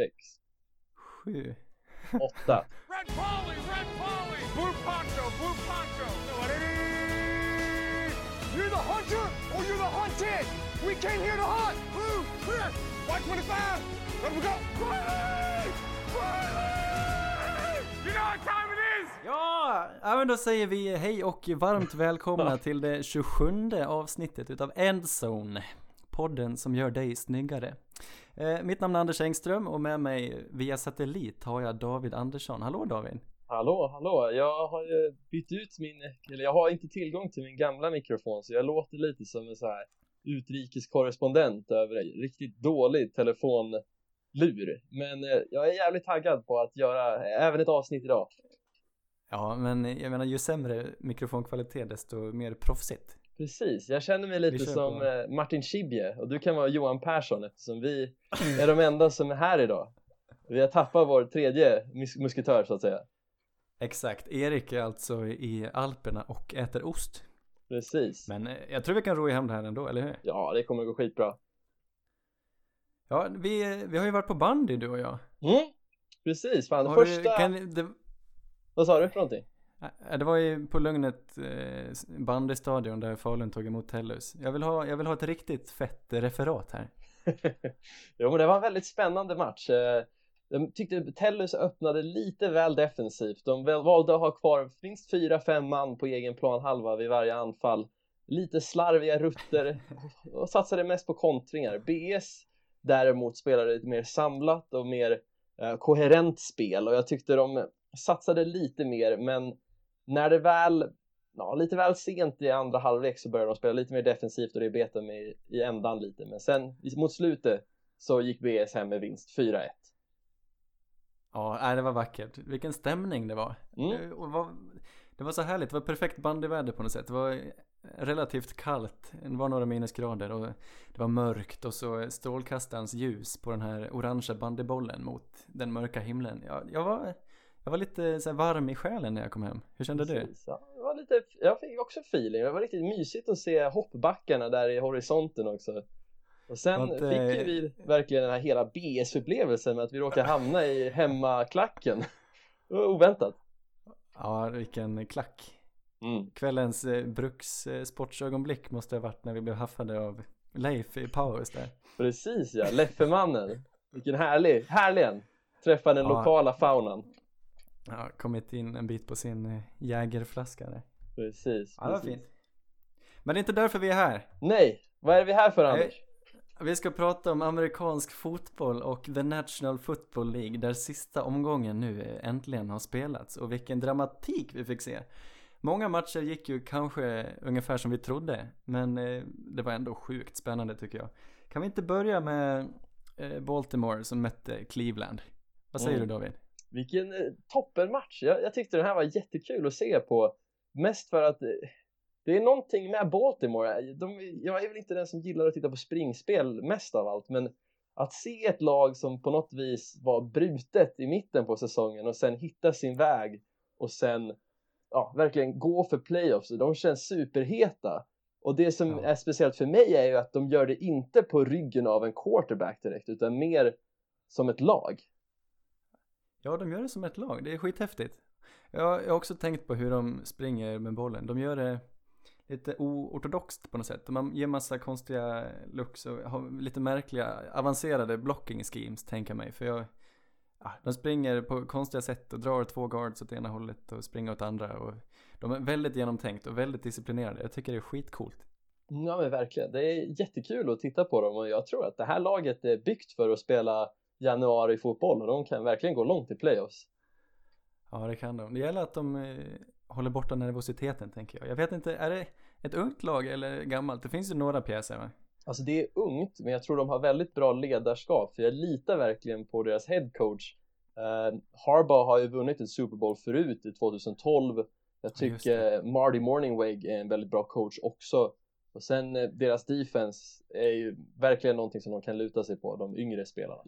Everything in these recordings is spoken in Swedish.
sex. Sju. Åtta. Red Polly, Red Polly, Blue Poncho, Blue Poncho. You're the hunter or you're the hunted. We came here to hunt. Blue, clear. White 25. Let we go. Riley! Riley! You know what time it is? Ja, ja, men då säger vi hej och varmt välkomna till det 27 avsnittet utav Endzone. Podden som gör dig snyggare. Eh, mitt namn är Anders Engström och med mig via satellit har jag David Andersson. Hallå David! Hallå, hallå. Jag har ju bytt ut min, eller jag har inte tillgång till min gamla mikrofon så jag låter lite som en så här utrikeskorrespondent över en riktigt dålig telefonlur. Men eh, jag är jävligt taggad på att göra även ett avsnitt idag. Ja, men jag menar ju sämre mikrofonkvalitet desto mer proffsigt. Precis, jag känner mig lite som på. eh, Martin Schibbye och du kan vara Johan Persson eftersom vi är de enda som är här idag. Vi har tappat vår tredje mus- musketör så att säga. Exakt, Erik är alltså i Alperna och äter ost. Precis. Men eh, jag tror vi kan ro i hem det här ändå, eller hur? Ja, det kommer gå skitbra. Ja, vi, vi har ju varit på bandy du och jag. Mm, precis. Fan, det Har första... Du, kan, det, Vad sa du för någonting? Det var ju på Lugnet eh, bandystadion där Falun tog emot Tellus. Jag vill, ha, jag vill ha ett riktigt fett referat här. jo, men det var en väldigt spännande match. Eh, Jag tyckte Tellus öppnade lite väl defensivt. De valde att ha kvar minst fyra, fem man på egen plan halva vid varje anfall. Lite slarviga rutter och satsade mest på kontringar. BS däremot spelade lite mer samlat och mer eh, koherent spel och jag tyckte de satsade lite mer men när det väl ja, lite väl sent i andra halvlek så började de spela lite mer defensivt och det bet dem i, i ändan lite men sen mot slutet så gick BS hem med vinst 4-1 Ja, det var vackert. Vilken stämning det var. Mm. Eh, det var så härligt, det var perfekt bandyväder på något sätt. Det var relativt kallt, det var några minusgrader och det var mörkt och så strålkastarens ljus på den här orangea bandybollen mot den mörka himlen. Jag, jag, var, jag var lite så varm i själen när jag kom hem. Hur kände du? Precis, ja, det var lite, jag fick också feeling, det var riktigt mysigt att se hoppbackarna där i horisonten också och sen inte- fick ju vi verkligen den här hela BS-upplevelsen med att vi råkade hamna i hemmaklacken Det var oväntat Ja, vilken klack. mm. Kvällens eh, Bruks eh, sportsögonblick måste ha varit när vi blev haffade av Leif i paus där. Precis ja, Leffemannen Vilken härlig, härlig en Träffa den Ja. lokala faunan Ja, kommit in en bit på sin eh, jägerflaska där. Precis, Ja, precis. fint. Men det är inte därför vi är här. Nej, vad är vi här för Anders? Vi ska prata om amerikansk fotboll och The National Football League där sista omgången nu eh, äntligen har spelats och vilken dramatik vi fick se. Många matcher gick ju kanske ungefär som vi trodde men eh, det var ändå sjukt spännande tycker jag. Kan vi inte börja med eh, Baltimore som mötte Cleveland? Vad säger Mm. du David? Vilken eh, toppenmatch! Jag, jag tyckte den här var jättekul att se på Mest för att eh, det är någonting med Baltimore De, Jag är väl inte den som gillar att titta på springspel mest av allt men att se ett lag som på något vis var brutet i mitten på säsongen och sen hitta sin väg och sen ja, verkligen gå för playoffs, de känns superheta och det som Ja. är speciellt för mig är ju att de gör det inte på ryggen av en quarterback direkt utan mer som ett lag Ja, de gör det som ett lag. Det är skithäftigt. Jag, jag har också tänkt på hur de springer med bollen. De gör det lite oortodoxt på något sätt. Man ger massa konstiga looks och har lite märkliga avancerade blocking schemes tänker jag mig. För jag, ja, de springer på konstiga sätt och drar två guards åt ena hållet och springer åt andra. Och de är väldigt genomtänkt och väldigt disciplinerade. Jag tycker det är skitcoolt. Ja men verkligen, det är jättekul att titta på dem och jag tror att det här laget är byggt för att spela januari fotboll och de kan verkligen gå långt i playoffs. Ja, det kan de. Det gäller att de eh, håller borta nervositeten tänker jag. Jag vet inte, är det ett ungt lag eller gammalt? Det finns ju några pjäser va? Alltså det är ungt, men jag tror de har väldigt bra ledarskap för jag litar verkligen på deras headcoach. Uh, Harbaugh har ju vunnit ett Super Bowl förut i 2012. Jag Ja, tycker Marty Morningweg är en väldigt bra coach också. Och sen eh, deras defense är ju verkligen någonting som de kan luta sig på, de yngre spelarna.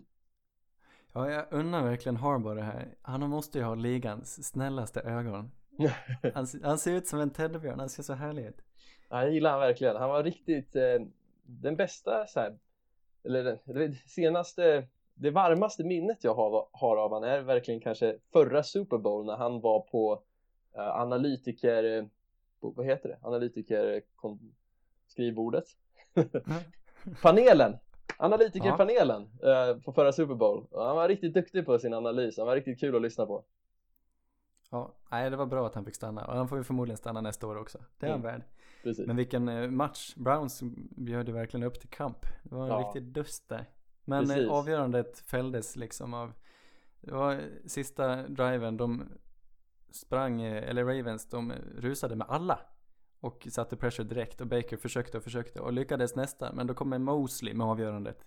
Ja, jag unnar verkligen Harbour det här. Han måste ju ha ligans snällaste ögon. Han, han ser ut som en teddybjörn, han ser så härlig ut. Ja, jag gillar han verkligen. Han var riktigt eh, den bästa så här, eller det senaste det varmaste minnet jag har, har av han är verkligen kanske förra Super Bowl när han var på uh, analytiker, på, vad heter det, analytiker skrivbordet panelen analytikerpanelen uh, på förra Super Bowl han var riktigt duktig på sin analys, han var riktigt kul att lyssna på Ja, nej det var bra att han fick stanna och han får ju förmodligen stanna nästa år också. Det är mm. han värd. Precis. Men vilken eh, match. Browns bjöd ju verkligen upp till kamp. Det var en ja. riktig dust där. Men Precis. avgörandet fälldes liksom av, det var sista driven, de sprang, eh, eller Ravens, de rusade med alla. Och satte pressure direkt och Baker försökte och försökte och lyckades nästan. Men då kommer Mosley med avgörandet.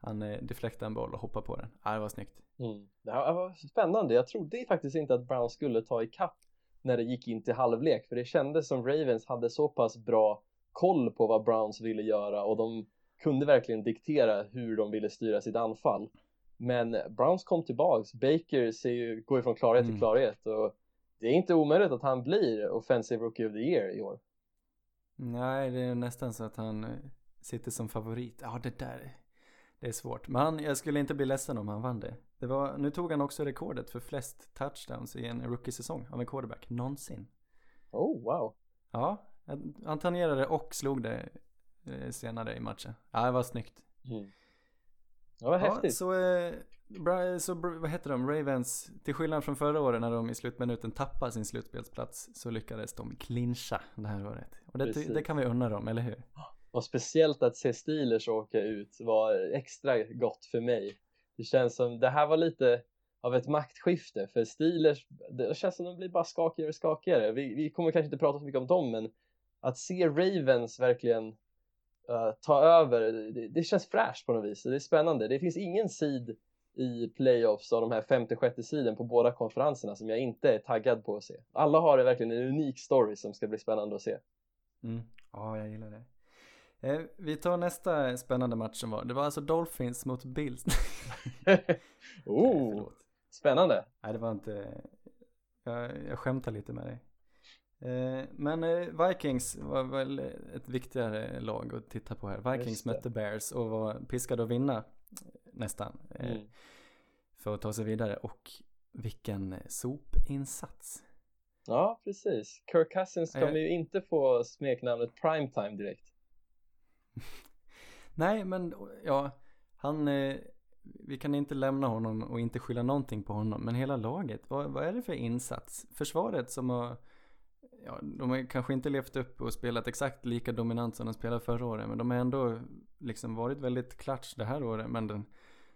Han eh, deflektade en boll och hoppade på den. Ja, det var snyggt. Mm. Det var spännande. Jag trodde faktiskt inte att Browns skulle ta ikapp när det gick in till halvlek. För det kändes som Ravens hade så pass bra koll på vad Browns ville göra och de kunde verkligen diktera hur de ville styra sitt anfall. Men Browns kom tillbaks. Baker ser ju, går ju från klarhet mm. till klarhet och det är inte omöjligt att han blir Offensive Rookie of the Year i år. Nej, det är nästan så att han eh, sitter som favorit. Ja, det där det är svårt. Men han, jag skulle inte bli ledsen om han vann det. det var, nu tog han också rekordet för flest touchdowns i en rookie-säsong av en quarterback någonsin. Oh, wow. Ja, han tangerade och slog det eh, senare i matchen. Ja, det var snyggt. Mm. Ja, vad häftigt. Ja, så, eh, så vad heter de? Ravens, till skillnad från förra året när de i slutminuten tappade sin slutspelsplats så lyckades de clincha det här året. Och det, det kan vi unna dem, eller hur? och speciellt att se Steelers åka ut var extra gott för mig. Det känns som, det här var lite av ett maktskifte för Steelers, det känns som de blir bara skakigare och skakigare. Vi, vi kommer kanske inte prata så mycket om dem men att se Ravens verkligen uh, ta över, det, det, känns fräscht på något vis. Det är spännande. Det finns ingen sid i playoffs av de här femte sjätte sidan på båda konferenserna som jag inte är taggad på att se. Alla har verkligen en unik story som ska bli spännande att se. Mm. Ja, jag gillar det. Eh, vi tar nästa spännande match som var. Det var alltså Dolphins mot Bills. oh, spännande. Nej, det var inte... Jag, jag skämtar lite med dig. Eh, men eh, Vikings var väl ett viktigare lag att titta på här. Vikings mötte Bears och var piskade att vinna nästan. Mm. För att ta sig vidare och vilken sopinsats. Ja, precis. Kirk Cousins kommer ju inte få smeknamnet primetime direkt. Nej, men ja, han, eh, vi kan inte lämna honom och inte skylla någonting på honom. Men hela laget, vad, vad är det för insats? Försvaret som har, ja, de har kanske inte levt upp och spelat exakt lika dominant som de spelade förra året. Men de har ändå liksom varit väldigt klatsch det här året. Men den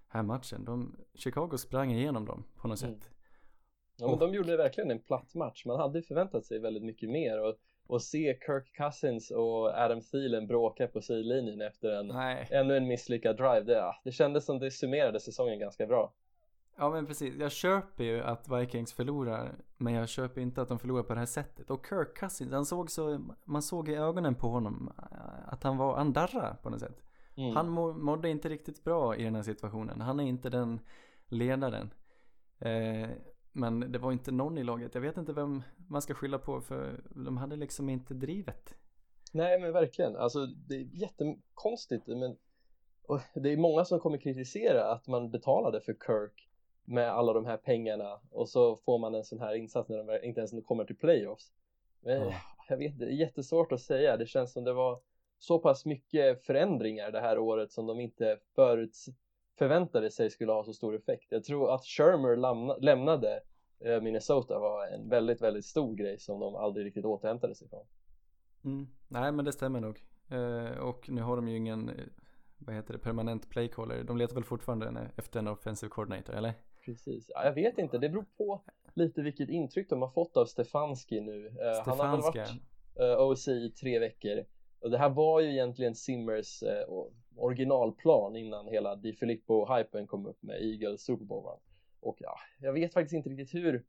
här matchen, de, Chicago sprang igenom dem på något mm. sätt. Ja, men de gjorde verkligen en platt match. Man hade förväntat sig väldigt mycket mer. Och och se Kirk Cousins och Adam Thielen bråka på sidlinjen efter en, ännu en misslyckad drive. Det, det kändes som det summerade säsongen ganska bra. Ja men precis, jag köper ju att Vikings förlorar Men jag köper inte att de förlorar på det här sättet Och Kirk Cousins, han såg så Man såg i ögonen på honom eh, Att han var, han på något sätt mm. Han må, mådde inte riktigt bra i den här situationen Han är inte den ledaren eh, men det var inte någon i laget. Jag vet inte vem man ska skylla på för de hade liksom inte drivet. Nej men verkligen. Alltså det är jättekonstigt men det är många som kommer kritisera att man betalade för Kirk med alla de här pengarna och så får man en sån här insats när de inte ens kommer till playoffs. Men oh. jag vet det är jättesvårt att säga. Det känns som det var så pass mycket förändringar det här året som de inte föruts förväntade sig skulle ha så stor effekt. Jag tror att Shermer lämna, lämnade eh, Minnesota var en väldigt, väldigt stor grej som de aldrig riktigt återhämtade sig från. Mm. Nej, men det stämmer nog. Eh, och nu har de ju ingen, eh, vad heter det, permanent playcaller. De letar väl fortfarande efter en offensive coordinator, eller? Precis, ja, jag vet inte, det beror på lite vilket intryck de har fått av Stefanski nu. Eh, han har väl varit eh, OC i tre veckor. Och det här var ju egentligen Simmers eh, originalplan innan hela Di Filippo-hypen kom upp med Eagles Super Bowl. Och ja, jag vet faktiskt inte riktigt hur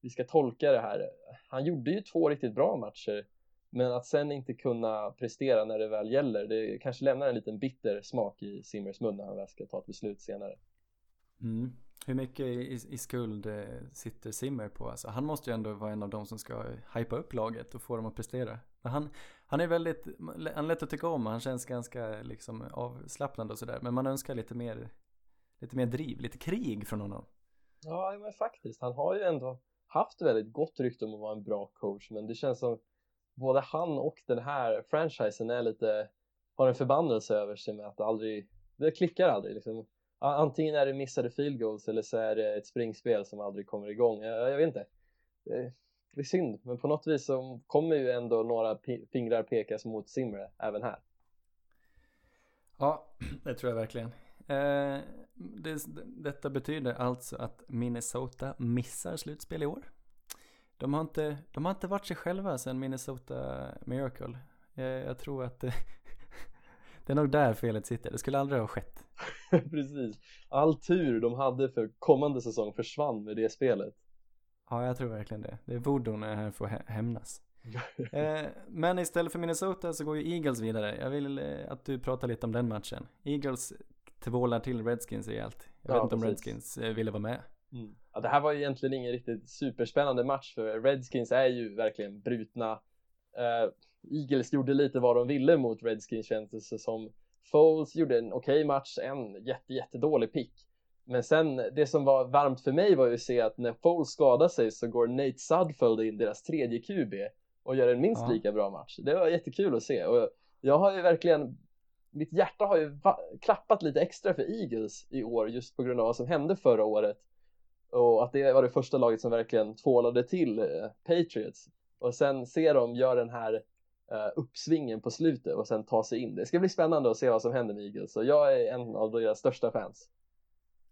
vi ska tolka det här. Han gjorde ju två riktigt bra matcher, men att sen inte kunna prestera när det väl gäller, det kanske lämnar en liten bitter smak i Simmers mun när han väl ska ta ett beslut senare. Mm. Hur mycket i, i skuld eh, sitter Simmer på? Alltså, han måste ju ändå vara en av de som ska hypa upp laget och få dem att prestera. Men han, han är väldigt, han är lätt att tycka om, han känns ganska liksom avslappnad och sådär. Men man önskar lite mer, lite mer driv, lite krig från honom. Ja, men faktiskt. Han har ju ändå haft väldigt gott rykte om att vara en bra coach, men det känns som både han och den här franchisen är lite, har en förbannelse över sig med att det aldrig, det klickar aldrig liksom. Antingen är det missade field goals eller så är det ett springspel som aldrig kommer igång. Jag, jag vet inte. Eh, det, är synd, men på något vis så kommer ju ändå några fingrar pekas mot Simre även här. Ja, det tror jag verkligen. Eh, det, detta betyder alltså att Minnesota missar slutspel i år. De har inte, de har inte varit sig själva sedan Minnesota Miracle. Jag, jag tror att det, det är nog där felet sitter. Det skulle aldrig ha skett. Precis. All tur de hade för kommande säsong försvann med det spelet. Ja, jag tror verkligen det. Det är voodoo här för att hämnas. eh, men istället för Minnesota så går ju Eagles vidare. Jag vill eh, att du pratar lite om den matchen. Eagles tvålar till Redskins rejält. Jag ja, vet inte om Redskins eh, ville vara med. Mm. Ja, det här var ju egentligen ingen riktigt superspännande match för Redskins är ju verkligen brutna. Uh, Eagles gjorde lite vad de ville mot Redskins känns det som. Foles gjorde en okej okay match, en jätte, jättedålig pick. Men sen, det som var varmt för mig var ju att se att när Foles skadar sig så går Nate Sudfeld in, deras tredje QB, och gör en minst ja. lika bra match. Det var jättekul att se och jag har ju verkligen mitt hjärta har ju klappat lite extra för Eagles i år just på grund av vad som hände förra året och att det var det första laget som verkligen tvålade till eh, Patriots och sen se dem göra den här uh, uppsvingen på slutet och sen ta sig in. Det ska bli spännande att se vad som händer med Eagles och jag är en av deras största fans.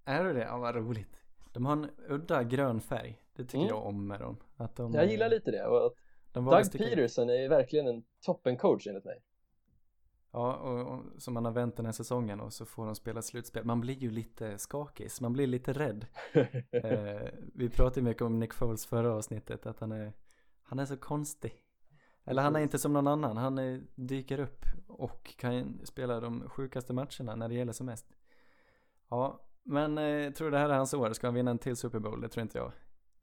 Är du det? Ja, vad roligt. De har en udda grön färg. Det tycker mm. jag om med dem. Att de, jag gillar lite det och att Doug Peterson är verkligen en toppencoach enligt mig. Ja, och, och som man har vänt den här säsongen och så får de spela slutspel. Man blir ju lite skakig, man blir lite rädd. eh, vi pratade mycket om Nick Foles förra avsnittet, att han är, han är så konstig. Eller han är inte som någon annan, han är, dyker upp och kan spela de sjukaste matcherna när det gäller som mest. Ja, men eh, tror du det här är hans år? Ska han vinna en till Super Bowl? Det tror inte jag.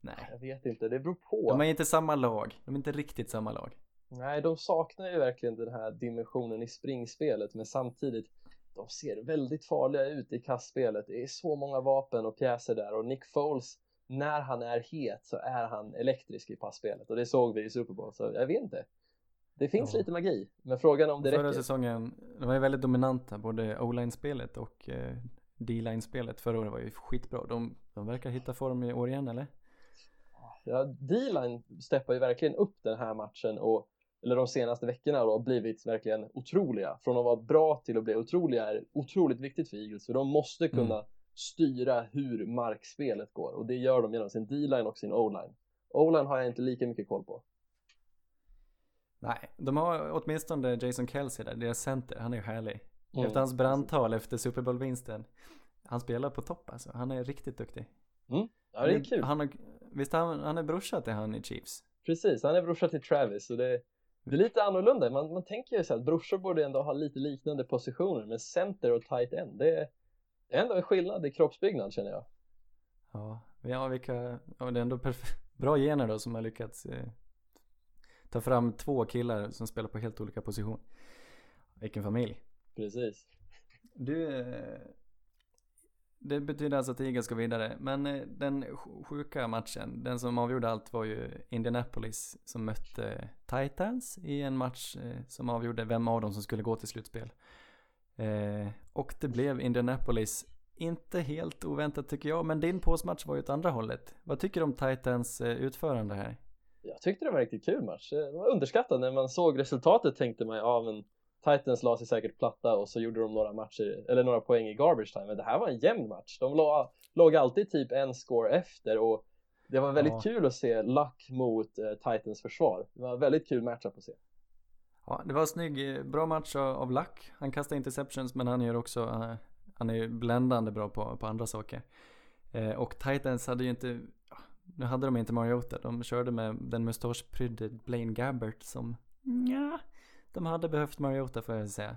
Nej. Jag vet inte, det beror på. De är inte samma lag, de är inte riktigt samma lag. Nej, de saknar ju verkligen den här dimensionen i springspelet, men samtidigt de ser väldigt farliga ut i kastspelet. Det är så många vapen och pjäser där och Nick Foles, när han är het så är han elektrisk i passspelet och det såg vi i Super Bowl, så jag vet inte. Det finns ja. lite magi, men frågan om det förra räcker. Förra säsongen, de var ju väldigt dominanta, både O-line-spelet och eh, D-line-spelet förra året var ju skitbra. De, de verkar hitta form i år igen, eller? Ja, D-line steppar ju verkligen upp den här matchen och eller de senaste veckorna då, blivit verkligen otroliga. Från att vara bra till att bli otroliga är otroligt viktigt för Eagles, för de måste mm. kunna mm. styra hur markspelet går och det gör de genom sin D-line och sin O-line. O-line har jag inte lika mycket koll på. Nej, de har åtminstone Jason Kelsey där, deras center, han är härlig. Mm. Efter hans brandtal efter Super Bowl-vinsten. Han spelar på topp alltså, han är riktigt duktig. Mm. Ja, det är kul. Han har, visst han, han är brorsa till han i Chiefs? Precis, han är brorsa till Travis och det, det är lite annorlunda. Man, man tänker ju så att brorsor borde ändå ha lite liknande positioner, men center och tight end, det är, det är ändå en skillnad i kroppsbyggnad känner jag. Ja, ja vilka, ja, det är ändå bra gener då som har lyckats eh, ta fram två killar som spelar på helt olika positioner. Vilken familj. Precis. Du, eh, det betyder alltså att Eagles ska vidare. Men eh, den sjuka matchen, den som avgjorde allt var ju Indianapolis som mötte Titans i en match eh, som avgjorde vem av dem som skulle gå till slutspel. Och det blev Indianapolis, inte helt oväntat tycker jag, men din påsmatch var ju åt andra hållet. Vad tycker du om Titans utförande här? Jag tyckte det var en riktigt kul match. Det var underskattat när man såg resultatet tänkte man ja men Titans la sig säkert platta och så gjorde de några matcher, eller några poäng i garbage time, men det här var en jämn match. De låg, låg alltid typ en score efter och det var väldigt ja. kul att se Luck mot uh, Titans försvar. Det var en väldigt kul matchup att se. Ja, det var en snygg, eh, bra match av Luck. Han kastar interceptions men han gör också, uh, han är ju bländande bra på, på andra saker. Uh, och Titans hade ju inte, nu hade de inte Mariota, de körde med den mustaschprydde Blaine Gabbert som, ja de hade behövt Mariota får jag säga.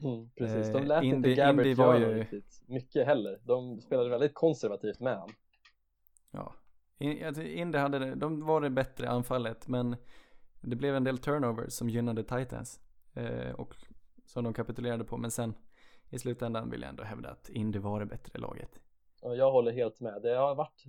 Mm, precis, de lät eh, inte Gabbert Indy ju... riktigt mycket heller. De spelade väldigt konservativt med han. Ja, Indy hade det, de var det bättre anfallet men det blev en del turnovers som gynnade Titans. Eh, och som de kapitulerade på men sen i slutändan vill jag ändå hävda att Indy var det bättre laget. Och jag håller helt med. Det har varit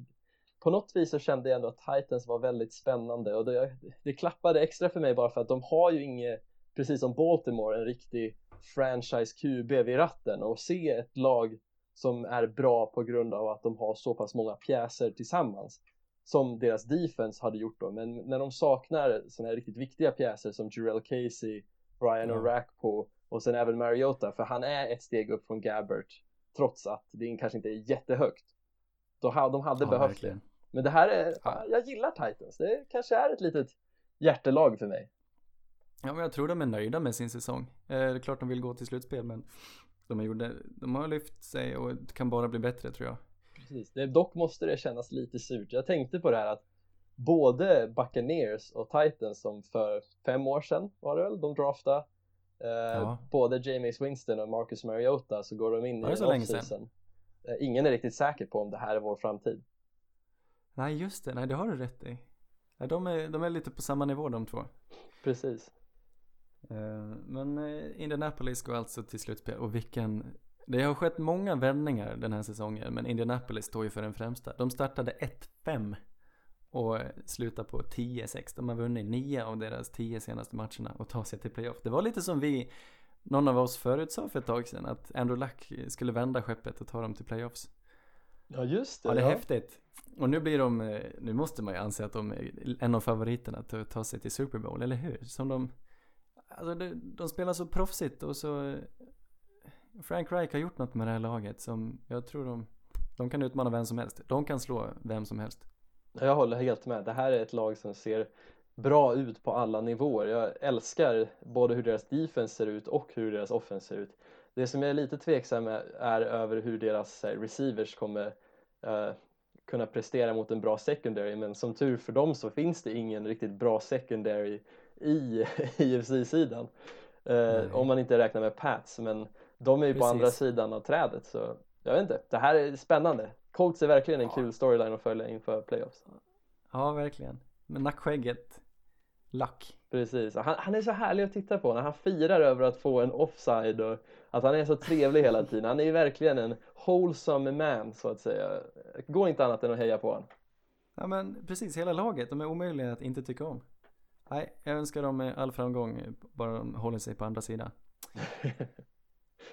på något vis så kände jag ändå att Titans var väldigt spännande och det, det klappade extra för mig bara för att de har ju inget, precis som Baltimore, en riktig franchise QB vid ratten och se ett lag som är bra på grund av att de har så pass många pjäser tillsammans som deras defense hade gjort då, men när de saknar sådana här riktigt viktiga pjäser som Jarrell Casey, Brian Ja. Orakpo och sen även Mariota, för han är ett steg upp från Gabbert trots att det kanske inte är jättehögt. De hade Ja, behövt verkligen. det. Men det här är, Ja. jag gillar Titans, det kanske är ett litet hjärtelag för mig. Ja, men jag tror de är nöjda med sin säsong. Eh, Det är klart de vill gå till slutspel, men de har, gjorde, de har lyft sig och det kan bara bli bättre tror jag. Precis. Det, dock måste det kännas lite surt. Jag tänkte på det här att både Buccaneers och Titans som för fem år sedan var det väl, de draftade eh, Ja. både James Winston och Marcus Mariota så går de in Var i det så en länge sedan? Eh, ingen är riktigt säker på om det här är vår framtid. Nej, just det. Nej, det har du rätt i. De, är, de är lite på samma nivå de två. Precis. Eh, Men eh, Indianapolis går alltså till slutspel och vilken Det har skett många vändningar den här säsongen men Indianapolis står ju för den främsta. De startade 1-5 och slutar på 10-6. De har vunnit 9 av deras 10 senaste matcherna och tar sig till playoff. Det var lite som vi någon av oss förutsade för ett tag sedan att Andrew Luck skulle vända skeppet och ta dem till playoffs. Ja just det. Ja, det är häftigt. Och nu blir de, eh, nu måste man ju anse att de är en av favoriterna att ta sig till Super Bowl, eller hur? Som de, alltså de, de spelar så proffsigt och så eh, Frank Reich har gjort något med det här laget som jag tror de, de kan utmana vem som helst. De kan slå vem som helst. Jag håller helt med. Det här är ett lag som ser bra ut på alla nivåer. Jag älskar både hur deras defense ser ut och hur deras offense ser ut. Det som jag är lite tveksam med är över hur deras eh, receivers kommer eh, kunna prestera mot en bra secondary men som tur för dem så finns det ingen riktigt bra secondary i IFC-sidan. Eh, om man inte räknar med Pats men de är ju på Precis. andra sidan av trädet så jag vet inte, det här är spännande. Colts är verkligen en Ja. kul storyline att följa inför playoffs. Ja, verkligen. Men nackskägget, Luck. Precis, han, han är så härlig att titta på när han firar över att få en offside och att han är så trevlig hela tiden. Han är ju verkligen en wholesome man så att säga. Det går inte annat än att heja på honom. Ja men precis, hela laget, de är omöjliga att inte tycka om. Nej, jag önskar dem eh, all framgång, eh, bara de håller sig på andra sidan.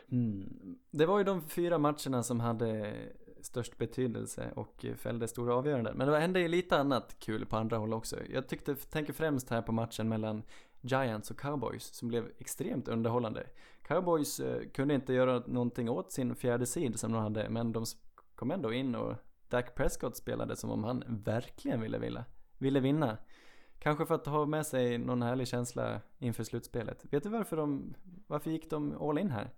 Mm. Det var ju de fyra matcherna som hade störst betydelse och eh, fällde stora avgöranden. Men det hände ju lite annat kul på andra håll också. Jag tyckte, tänker främst här på matchen mellan Giants och Cowboys som blev extremt underhållande. Cowboys kunde inte göra någonting åt sin fjärde sid som de hade, men de kom ändå in och Dak Prescott spelade som om han verkligen ville, ville, ville vinna. Kanske för att ha med sig någon härlig känsla inför slutspelet. Vet du varför de, varför gick de all in här?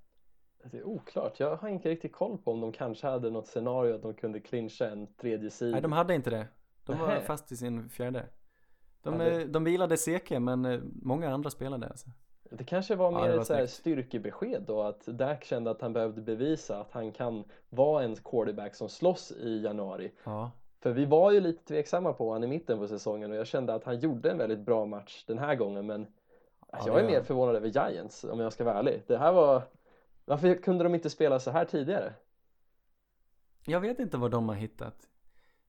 Det är oklart, jag har inte riktigt koll på om de kanske hade något scenario att de kunde clincha en tredje sid. Nej, de hade inte det. De var Nähä. fast i sin fjärde. De, Ja, det- eh, de vilade Seke, men eh, många andra spelade alltså. Det kanske var Ja, mer det var ett så här styrkebesked då att Dak kände att han behövde bevisa att han kan vara en quarterback som slåss i januari. Ja. För vi var ju lite tveksamma på honom i mitten på säsongen och jag kände att han gjorde en väldigt bra match den här gången men Ja, jag det är mer förvånad över Giants om jag ska vara ärlig. Det här var varför kunde de inte spela så här tidigare? Jag vet inte vad de har hittat.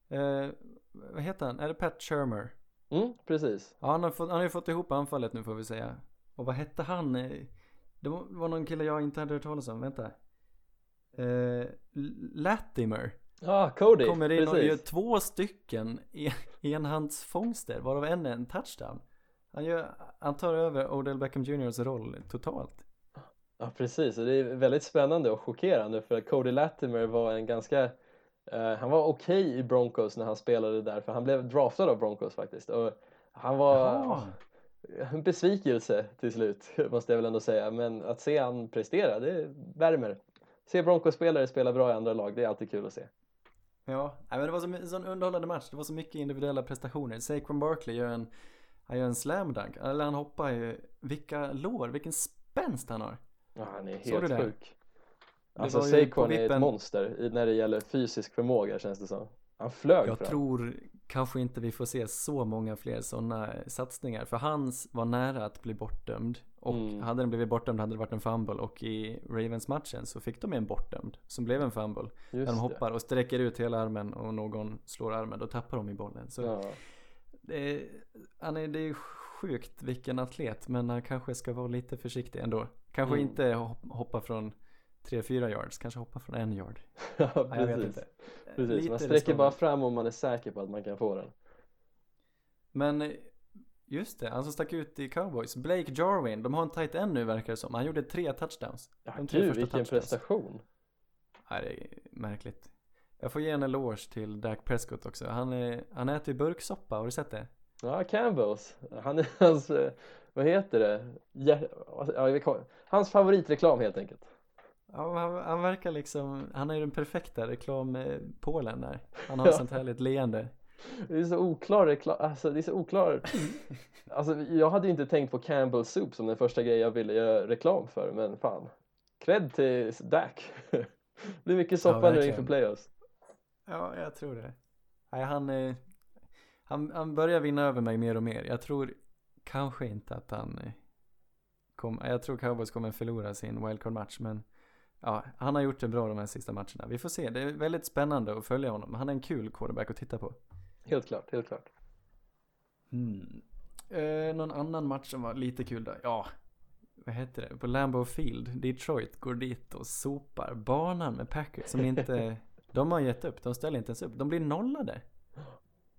Eh, vad heter han? Är det Pat Shermer? Mm, precis. Ja, han har, fått, han har ju fått ihop anfallet nu får vi säga. Och vad hette han? Eh, Det var, någon kille jag inte hade hört talas om, vänta. Eh, Latimer Ja, Cody. kommer in och precis. gör två stycken en- enhandsfångster, varav en är en touchdown. Han, gör, han tar över Odell Beckham Jrs roll totalt. Ja, precis. Och det är väldigt spännande och chockerande för att Cody Latimer var en ganska eh, han var okej i Broncos när han spelade där för han blev draftad av Broncos faktiskt och han var Jaha. en besvikelse till slut måste jag väl ändå säga men att se han prestera det värmer. Se Broncos-spelare spela bra i andra lag det är alltid kul att se. Ja, men det var så, my- en sån underhållande match. Det var så mycket individuella prestationer. Saquon Barkley gör en, han gör en slam dunk. Eller han hoppar ju, vilka lår, vilken spänst han har. Ja, han är helt sjuk. Alltså Saquon är ett monster när det gäller fysisk förmåga känns det som. Han flög Jag fram. tror kanske inte vi får se så många fler sådana satsningar. För hans var nära att bli bortdömd. Och Mm. hade den blivit bortdömd hade det varit en fumble och i Ravens-matchen så fick de en bortdömd som blev en fumble. Just När de det. hoppar och sträcker ut hela armen och någon slår armen, då tappar de i bollen. Så Ja. det, är, han är, det är sjukt vilken atlet, men han kanske ska vara lite försiktig ändå. Kanske Mm. inte hop- hoppa från 3-4 yards, kanske hoppa från en yard. ja, Nej, jag vet precis. inte. precis. Man sträcker bara fram om man är säker på att man kan få den. Men just det, han som stack ut i cowboys, Blake Jarwin, de har en tight end nu verkar det som. Han gjorde tre touchdowns. Ja, De tre gud, vilken touchdowns. prestation. Nej, det är märkligt. Jag får ge en eloge till Dak Prescott också. Han, är, han äter ju burksoppa, har du sett det? Ja, Campbells. Han är hans, vad heter det? Ja, hans favoritreklam helt enkelt. Ja, han, han verkar liksom, han är ju den perfekta reklampålen där. Han har Ja. sånt härligt leende. Det är så oklar reklam, alltså det är så oklar Alltså jag hade ju inte tänkt på Campbell Soup som den första grejen jag ville göra reklam för men fan Cred till Dak Det blir mycket soppa nu verkligen. inför playoffs Ja, jag tror det. Nej, han, eh, han, han börjar vinna över mig mer och mer. Jag tror kanske inte att han eh, kom, jag tror Cowboys kommer förlora sin wildcard-match, men ja, han har gjort det bra de här sista matcherna. Vi får se, det är väldigt spännande att följa honom. Han är en kul quarterback att titta på. Helt klart, helt klart Hmm. Eh, någon annan match som var lite kul då? Ja, vad heter det? På Lambeau Field, Detroit går dit och sopar banan med Packers som inte, de har gett upp, de ställer inte ens upp, de blir nollade.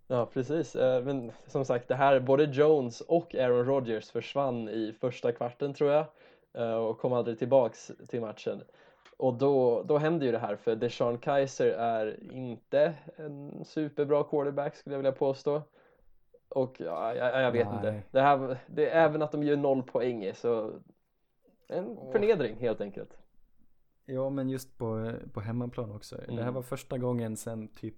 Ja precis, Eh, men som sagt det här både Jones och Aaron Rodgers försvann i första kvarten tror jag eh, och kom aldrig tillbaks till matchen och då, då hände ju det här för Deshaun Kaiser är inte en superbra quarterback skulle jag vilja påstå och ja, jag, jag vet Nej. inte det här, det även att de gör noll poäng är så en förnedring helt enkelt Ja, men just på, på hemmaplan också. Det här Mm. var första gången sedan typ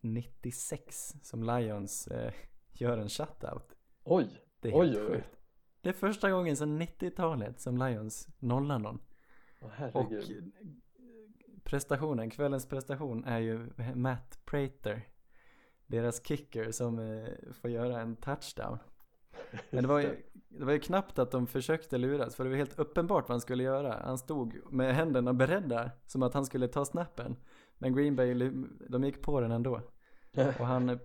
96 som Lions eh, gör en shutout. oj, Det är Oj, helt oj, oj. Det är första gången sedan 90-talet som Lions nollar någon. Åh, Och herregud prestationen, kvällens prestation är ju Matt Prater. Deras kicker som eh, får göra en touchdown. Men det var, ju, det var ju knappt att de försökte luras för det var helt uppenbart vad han skulle göra. Han stod med händerna beredda som att han skulle ta snappen. Men Green Bay, de gick på den ändå. Och han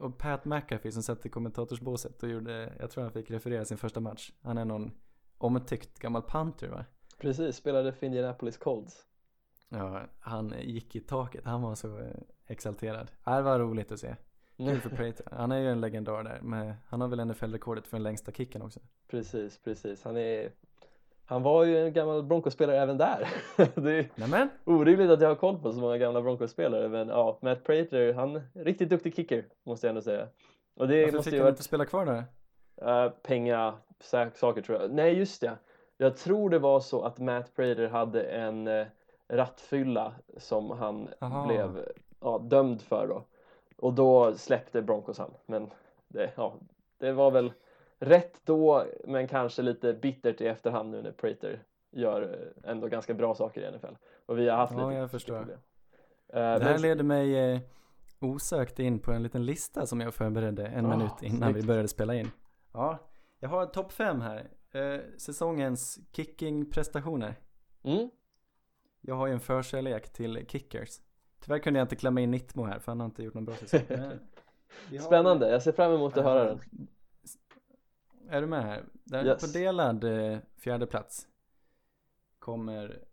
och Pat McAfee som satt i kommentatorsbåset och gjorde, jag tror han fick referera sin första match. Han är någon omtyckt gammal punter va? Precis, spelade för Indianapolis Colts Ja, han gick i taket. Han var så eh, exalterad. Ja, Det var roligt att se. Kul för Prater. Han är ju en legendar där. Men han har väl NFL-rekordet för den längsta kicken också. Precis, precis. Han är Han var ju en gammal Broncos-spelare även där. det är Nämen! orimligt att jag har koll på så många gamla Broncos-spelare men ja, Matt Prater, han är riktigt duktig kicker måste jag ändå säga. Och det Varför måste fick ju han vara inte spela kvar där? uh, penga saker tror jag. Nej, just det. Jag tror det var så att Matt Prater hade en uh, rattfylla som han Aha. blev ja, dömd för då. Och då släppte Broncos han. Men det, ja, det var väl rätt då, men kanske lite bittert i efterhand nu när Prater gör eh, ändå ganska bra saker i NFL. Och vi har haft Ja, lite jag förstår. problem. Eh, Det här men- leder mig eh, osökt in på en liten lista som jag förberedde en Ah, minut innan vi snyggt. började spela in. Ja, jag har topp fem här. Eh, säsongens kicking-prestationer. Mm, Jag har ju en förkärlek till kickers. Tyvärr kunde jag inte klämma in Nittmo här för han har inte gjort någon bra säsong. Har- Spännande, jag ser fram emot att höra den. Är du med här? Där Yes. På delad eh, fjärde plats kommer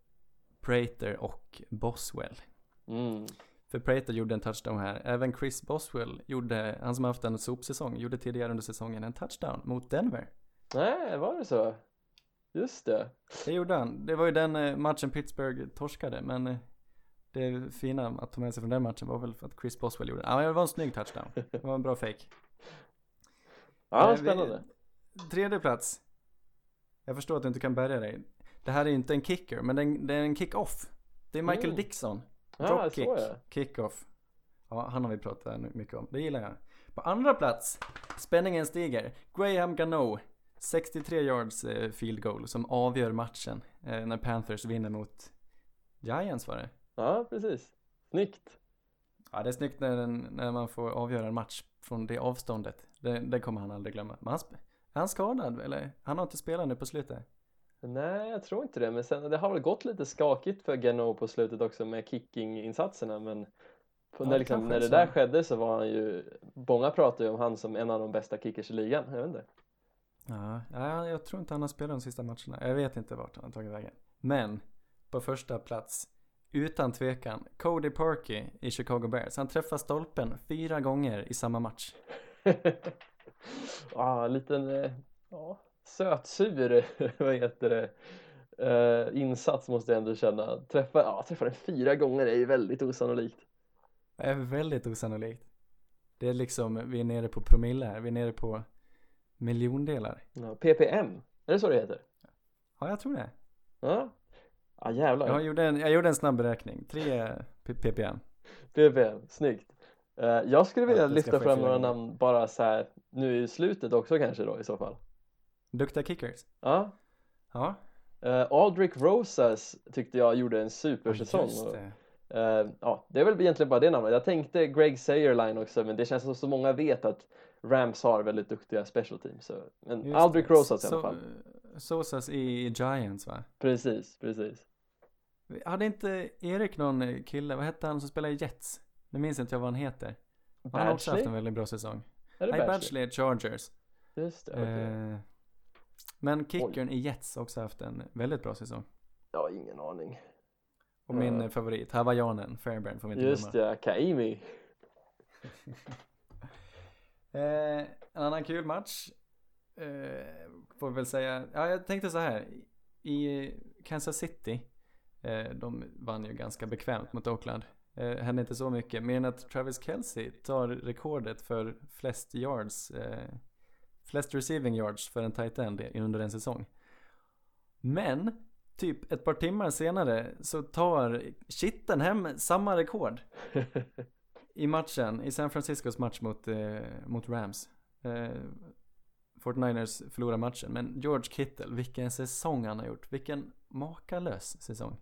Prater och Boswell. Mm. För Prater gjorde en touchdown här. Även Chris Boswell gjorde, han som haft en sopsäsong, gjorde tidigare under säsongen en touchdown mot Denver. Nej, var det så? Just det. Det gjorde han. Det var ju den eh, matchen Pittsburgh torskade, men eh, det fina att ta med sig från den matchen var väl för att Chris Boswell gjorde Ja, det var en snygg touchdown. Det var en bra fake. Ja, Eh, spännande. Tredje plats. Jag förstår att du inte kan bärga dig. Det här är inte en kicker, men det är en, det är en kick-off. Det är Michael Mm. Dixon. Dropkick, är kick-off. Ja, han har vi pratat mycket om. Det gillar jag. På andra plats, spänningen stiger. Graham Gano, 63 yards eh, field goal som avgör matchen eh, när Panthers vinner mot Giants var det. Ja, precis. Snyggt. Ja, det är snyggt när, den, när man får avgöra en match från det avståndet. Det, det kommer han aldrig glömma. Men han, Är han skadad eller? Han har inte spelat nu på slutet. Nej, jag tror inte det. Men sen, det har väl gått lite skakigt för Geno på slutet också med kicking-insatserna. Men på, Ja, när, liksom, när det där skedde så var han ju, många pratar ju om han som en av de bästa kickers i ligan. Jag vet inte. Ja, ja, jag tror inte han har spelat de sista matcherna. Jag vet inte vart han har tagit vägen. Men på första plats, utan tvekan, Cody Parkey i Chicago Bears. Han träffar stolpen fyra gånger i samma match. ja, en liten eh, ja, sötsur, vad heter det, eh, insats måste jag ändå känna. Träffa, ja, träffa den fyra gånger är ju väldigt osannolikt. Det är väldigt osannolikt. Det är liksom, vi är nere på promille här. Vi är nere på miljondelar. Ja, PPM, är det så det heter? Ja, jag tror det. Ja, ja jävlar. Jag gjorde en, jag gjorde en snabb beräkning. 3 p- ppm. PPM, snyggt. Eh, jag skulle vilja ska lyfta fram några namn bara så här nu i slutet också kanske då i så fall. Duktiga kickers. Ja, Ja, uh, Aldrich Rosas tyckte jag gjorde en supersäsong. och, det. eh, ja, det är väl egentligen bara det namnet. Jag tänkte Greg Sayerline också, men det känns som så många vet att Rams har väldigt duktiga special teams. Så, men Just Aldrich det. Rosas i alla fall. Sosas i Giants va? Precis, precis. Hade inte Erik någon kille, vad hette han som spelade i Jets? Nu minns inte jag vad han heter. Han har också haft en Badgley? väldigt bra säsong. Är det Nej, Badgley? Badgley är Chargers. Just det, okej. Eh, men kickern i Jets har också haft en väldigt bra säsong. Jag har ingen aning. Och min eh, favorit, hawaiianen, Fairbairn får vi inte Just glömma. det, Kaimi. Eh, en annan kul match. Eh, får vi väl säga. Ja, jag tänkte så här. I Kansas City. Eh, de vann ju ganska bekvämt mot Oakland. Eh, hände inte så mycket. Mer än att Travis Kelce tar rekordet för flest yards. Eh, flest receiving yards för en tight end under en säsong. Men typ ett par timmar senare så tar Kitten hem samma rekord i matchen, i San Franciscos match mot, eh, mot Rams. Eh, 49ers förlorar matchen, men George Kittle, vilken säsong han har gjort. Vilken makalös säsong.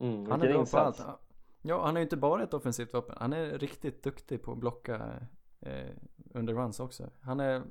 Mm, Han är bra insats. på allt. Ja, han är ju inte bara ett offensivt vapen. Han är riktigt duktig på att blocka eh, under runs också. Han är,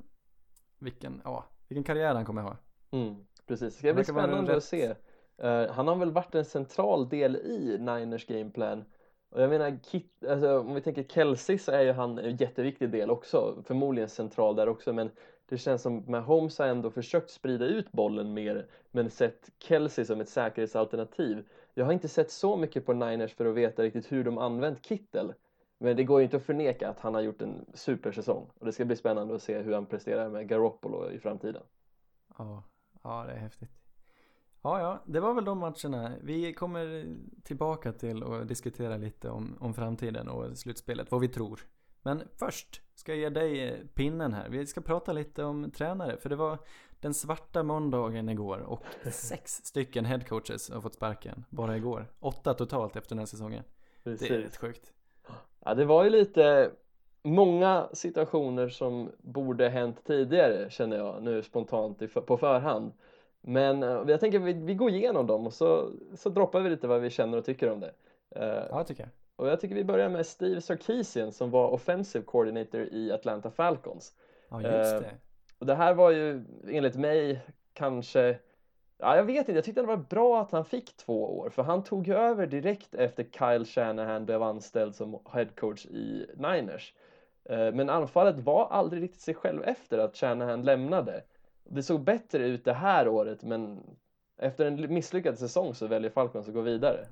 vilken, ja, vilken karriär han kommer ha. Mm, precis, det ska bli spännande att rätt- se. Eh, han har väl varit en central del i Niners gameplan. Och jag menar, Kit, alltså, om vi tänker Kelsey så är ju han en jätteviktig del också. Förmodligen central där också, men det känns som Mahomes har ändå försökt sprida ut bollen mer, men sett Kelsey som ett säkerhetsalternativ. Jag har inte sett så mycket på Niners för att veta riktigt hur de använt Kittel. Men det går ju inte att förneka att han har gjort en supersäsong. Och det ska bli spännande att se hur han presterar med Garoppolo i framtiden. Ja, ja det är häftigt. Ja, ja, det var väl de matcherna. Vi kommer tillbaka till och diskutera lite om, om framtiden och slutspelet, vad vi tror. Men först ska jag ge dig eh, pinnen här. Vi ska prata lite om tränare, för det var den svarta måndagen igår och sex stycken headcoaches har fått sparken bara igår. Åtta totalt efter den här säsongen. Det är Precis. rätt sjukt. Ja, det var ju lite många situationer som borde hänt tidigare känner jag nu spontant på förhand. Men eh, jag tänker vi, vi går igenom dem och så, så droppar vi lite vad vi känner och tycker om det. Eh, Ja, tycker jag. och jag tycker vi börjar med Steve Sarkisian som var offensive coordinator i Atlanta Falcons. Ja, just Eh, det. Och det här var ju enligt mig kanske Ja, jag vet inte, jag tyckte det var bra att han fick två år för han tog ju över direkt efter Kyle Shanahan blev anställd som head coach i Niners. Men anfallet var aldrig riktigt sig själv efter att Shanahan lämnade. Det såg bättre ut det här året men efter en misslyckad säsong så väljer Falcons att gå vidare.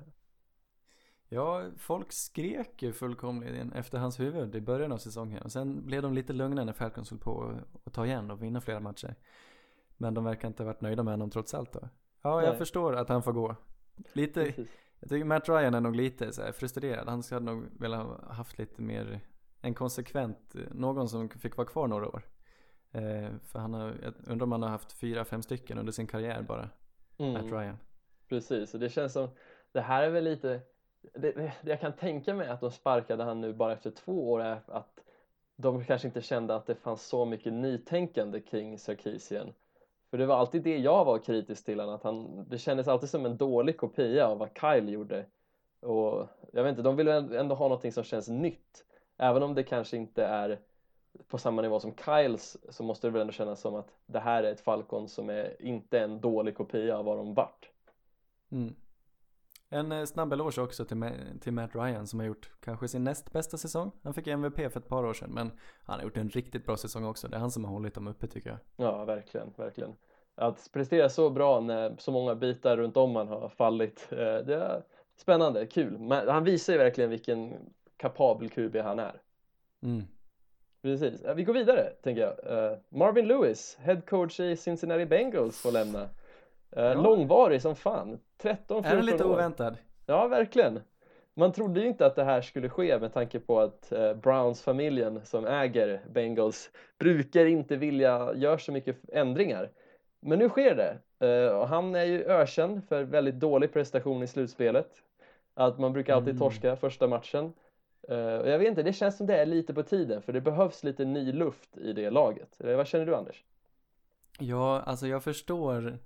Ja, folk skrek ju fullkomligen efter hans huvud i början av säsongen. Och sen blev de lite lugna när Falcons höll på att- ta igen och vinna flera matcher. Men de verkar inte ha varit nöjda med honom trots allt då. Ja, jag Nej. förstår att han får gå. Lite, Precis. jag tycker Matt Ryan är nog lite så frustrerad. Han skulle nog velat ha haft lite mer, en konsekvent, någon som fick vara kvar några år. Eh, för han har, jag undrar om han har haft fyra, fem stycken under sin karriär bara, Matt Mm. Ryan. Precis, och det känns som det här är väl lite det, det, jag kan tänka mig att de sparkade han nu bara efter två år är att de kanske inte kände att det fanns så mycket nytänkande kring Sarkisian. För det var alltid det jag var kritisk till han, att han, det kändes alltid som en dålig kopia av vad Kyle gjorde. Och jag vet inte, de vill ändå ha någonting som känns nytt. Även om det kanske inte är på samma nivå som Kyles så måste det väl ändå kännas som att det här är ett Falcon som är inte en dålig kopia av vad de vart. Mm. En eh, snabb eloge också till, till Matt Ryan som har gjort kanske sin näst bästa säsong. Han fick MVP för ett par år sedan men han har gjort en riktigt bra säsong också. Det är han som har hållit dem uppe tycker jag. Ja, verkligen, verkligen. Att prestera så bra när så många bitar runt om man har fallit, eh, det är spännande, kul. Men han visar ju verkligen vilken kapabel QB han är. Mm. Precis. Vi går vidare, tänker jag. Eh, Marvin Lewis, head coach i Cincinnati Bengals, får lämna. Eh, Ja. Långvarig som fan. 13-14 Är den lite år. oväntad? Ja, verkligen. Man trodde ju inte att det här skulle ske med tanke på att eh, Browns-familjen som äger Bengals brukar inte vilja göra så mycket ändringar. Men nu sker det. Och han är ju ökänd för väldigt dålig prestation i slutspelet. Att man brukar alltid Mm. torska första matchen. Eh, och jag vet inte, det känns som det är lite på tiden för det behövs lite ny luft i det laget. eller vad känner du Anders? Ja, alltså jag förstår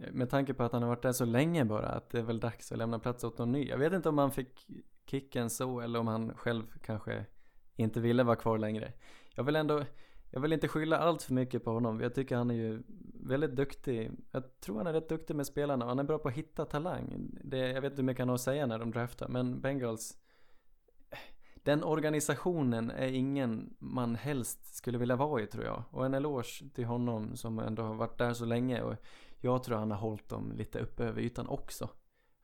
eh, med tanke på att han har varit där så länge bara att det är väl dags att lämna plats åt någon ny. Jag vet inte om han fick kicken så eller om han själv kanske inte ville vara kvar längre. Jag vill ändå, jag vill inte skylla allt för mycket på honom. Jag tycker han är ju väldigt duktig. Jag tror han är rätt duktig med spelarna och han är bra på att hitta talang. Det, jag vet inte hur mycket han har att säga när de draftar men Bengals den organisationen är ingen man helst skulle vilja vara i tror jag. Och en eloge till honom som ändå har varit där så länge och jag tror han har hållit dem lite uppe över ytan också.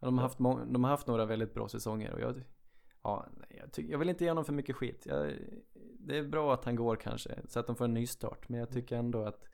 De har haft, de har haft några väldigt bra säsonger och jag, ja, jag, jag vill inte ge honom för mycket skit. Jag, det är bra att han går kanske så att de får en ny start men jag tycker ändå att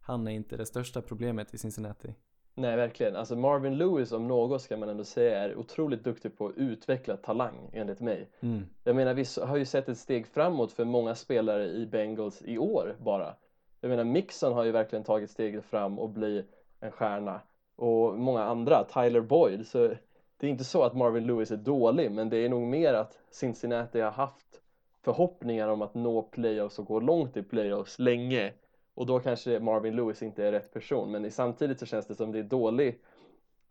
han är inte det största problemet i Cincinnati. Nej, verkligen. Alltså Marvin Lewis om något ska man ändå säga är otroligt duktig på att utveckla talang enligt mig. Mm. Jag menar, vi har ju sett ett steg framåt för många spelare i Bengals i år bara. Jag menar, Mixon har ju verkligen tagit steget fram och bli en stjärna. Och många andra, Tyler Boyd. Så det är inte så att Marvin Lewis är dålig, men det är nog mer att Cincinnati har haft förhoppningar om att nå playoffs och gå långt i playoffs länge. Och då kanske Marvin Lewis inte är rätt person, men samtidigt så känns det som det är dålig,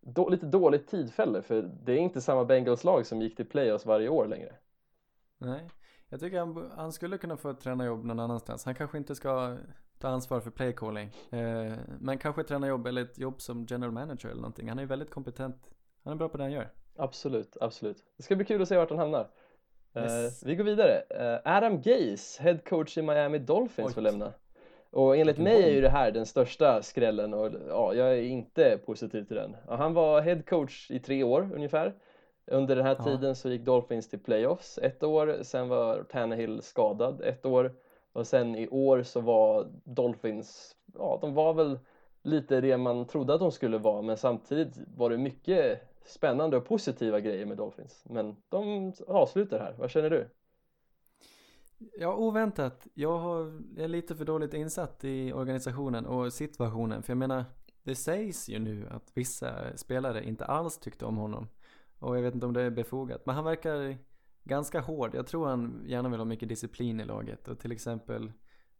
då, lite dåligt tidfälle, för det är inte samma Bengals-lag som gick till playoffs varje år längre. Nej, jag tycker han, han skulle kunna få ett tränarjobb någon annanstans. Han kanske inte ska ta ansvar för playcalling. Eh, men kanske ett tränarjobb eller ett jobb som general manager eller någonting. Han är ju väldigt kompetent. Han är bra på det han gör. Absolut, absolut. Det ska bli kul att se vart han hamnar. Yes. Eh, vi går vidare. Eh, Adam Gase, head coach i Miami Dolphins, Oj. får lämna. Och enligt mig är ju det här den största skrällen och ja, jag är inte positiv till den. Ja, han var head coach i tre år ungefär. Under den här Ja. tiden så gick Dolphins till playoffs ett år, sen var Tannehill skadad ett år och sen i år så var Dolphins, ja de var väl lite det man trodde att de skulle vara men samtidigt var det mycket spännande och positiva grejer med Dolphins. Men de avslutar här, vad känner du? Ja, oväntat. Jag har, jag är lite för dåligt insatt i organisationen och situationen. För jag menar, det sägs ju nu att vissa spelare inte alls tyckte om honom. Och jag vet inte om det är befogat. Men han verkar ganska hård. Jag tror han gärna vill ha mycket disciplin i laget. Och till exempel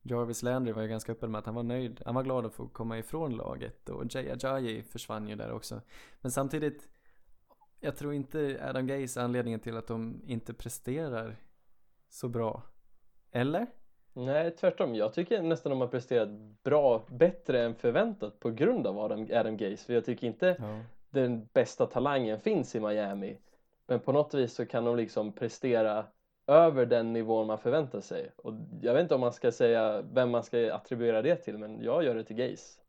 Jarvis Landry var ju ganska öppen med att han var nöjd. Han var glad att få komma ifrån laget. Och Jay Ajayi försvann ju där också. Men samtidigt, jag tror inte Adam Gaze är anledningen till att de inte presterar så bra. Eller? Nej, tvärtom. Jag tycker nästan de har presterat bra, bättre än förväntat på grund av Adam, Adam Gase. För jag tycker inte Ja. den bästa talangen finns i Miami. Men på något vis så kan de liksom prestera över den nivån man förväntar sig. Och jag vet inte om man ska säga vem man ska attribuera det till, men jag gör det till Gase.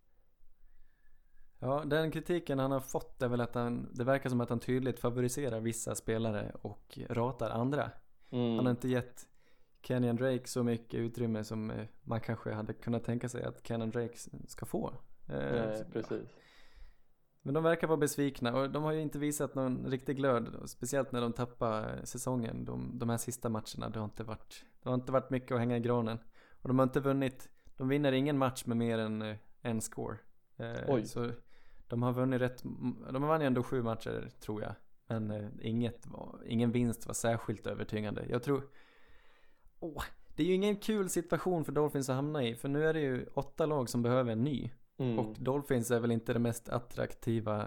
Ja, den kritiken han har fått är väl att han, det verkar som att han tydligt favoriserar vissa spelare och ratar andra. Mm. Han har inte gett Kenyan Drake så mycket utrymme som eh, man kanske hade kunnat tänka sig att Kenyan Drake ska få. Eh, Nej, precis. Men de verkar vara besvikna och de har ju inte visat någon riktig glöd. Speciellt när de tappar säsongen. De, de här sista matcherna. Det har, inte varit, det har inte varit mycket att hänga i granen. Och de har inte vunnit. De vinner ingen match med mer än eh, en score. Oj. Så de har vunnit rätt. De har vunnit ändå sju matcher tror jag. Men inget var, ingen vinst var särskilt övertygande. Jag tror. Åh, det är ju ingen kul situation för Dolphins att hamna i. För nu är det ju åtta lag som behöver en ny. Mm. Och Dolphins är väl inte det mest attraktiva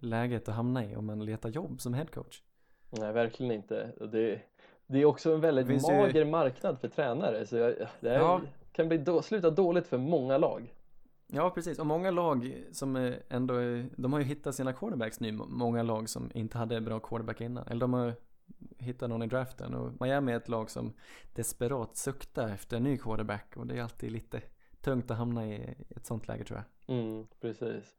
läget att hamna i om man letar jobb som headcoach. Nej, verkligen inte. Det, det är också en väldigt finns ju- mager marknad för tränare så jag, det här Ja. kan bli då, sluta dåligt för många lag. Ja, precis. Och många lag som ändå, de har ju hittat sina quarterbacks nu. Många lag som inte hade bra quarterback innan. Eller de har hittat någon i draften. Och Miami är ett lag som desperat suktar efter en ny quarterback. Och det är alltid lite tungt att hamna i ett sånt läge tror jag. Mm, precis.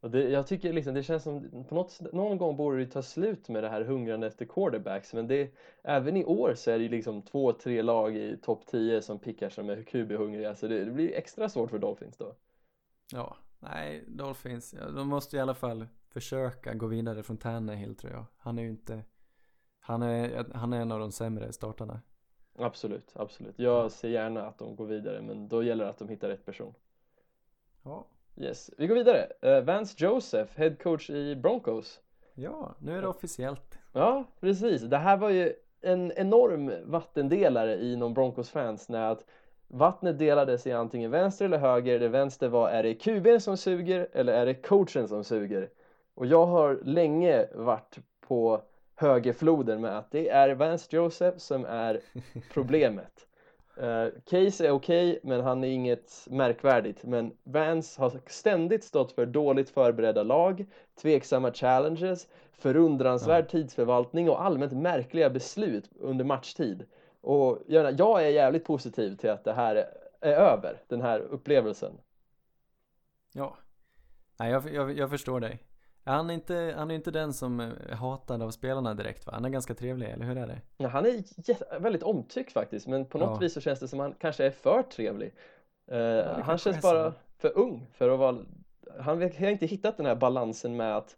Och det, jag tycker liksom det känns som på något, någon gång borde det ta slut med det här hungrande efter quarterbacks men det, även i år så är det liksom två, tre lag i topp 10 som pickar som är QB-hungriga så det, det blir extra svårt för Dolphins då. Ja, nej, Dolphins, de måste i alla fall försöka gå vidare från Tannehill tror jag. Han är ju inte, han är, han är en av de sämre startarna. Absolut, absolut. Jag ser gärna att de går vidare men då gäller det att de hittar rätt person. Ja. Yes, vi går vidare. Eh, Vance Joseph, head coach i Broncos. Ja, nu är det officiellt. Ja, precis. Det här var ju en enorm vattendelare inom Broncos-fans när att vattnet delades i antingen vänster eller höger. Det vänster var, är det QB'n som suger eller är det coachen som suger? Och jag har länge varit på högerfloden med att det är Vance Joseph som är problemet. Eh, Case är okej, men han är inget märkvärdigt. Men Vance har ständigt stått för dåligt förberedda lag, tveksamma challenges, förundransvärd tidsförvaltning och allmänt märkliga beslut under matchtid. Och jag, jag är jävligt positiv till att det här är över, den här upplevelsen. Ja. Nej, jag, jag, jag förstår dig. Han är, inte, han är inte den som är hatad av spelarna direkt va? Han är ganska trevlig, eller hur är det? Ja, han är väldigt omtyckt faktiskt, men på något Ja. vis så känns det som han kanske är för trevlig. Eh, han kanske känns bara för ung för att vara... Han har inte hittat den här balansen med att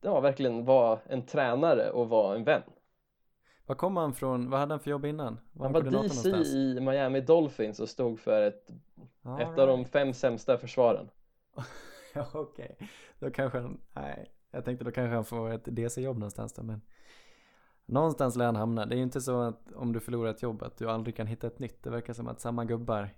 ja, verkligen vara en tränare och vara en vän. Var kom han från? Vad hade han för jobb innan? Var Han var DC någonstans? i Miami Dolphins och stod för ett, All ett av de right. fem sämsta försvaren. Ja, okej. Då kanske han, nej. Jag tänkte då kanske han får ett DC-jobb någonstans då, men någonstans lär han hamna. Det är ju inte så att om du förlorar ett jobb att du aldrig kan hitta ett nytt. Det verkar som att samma gubbar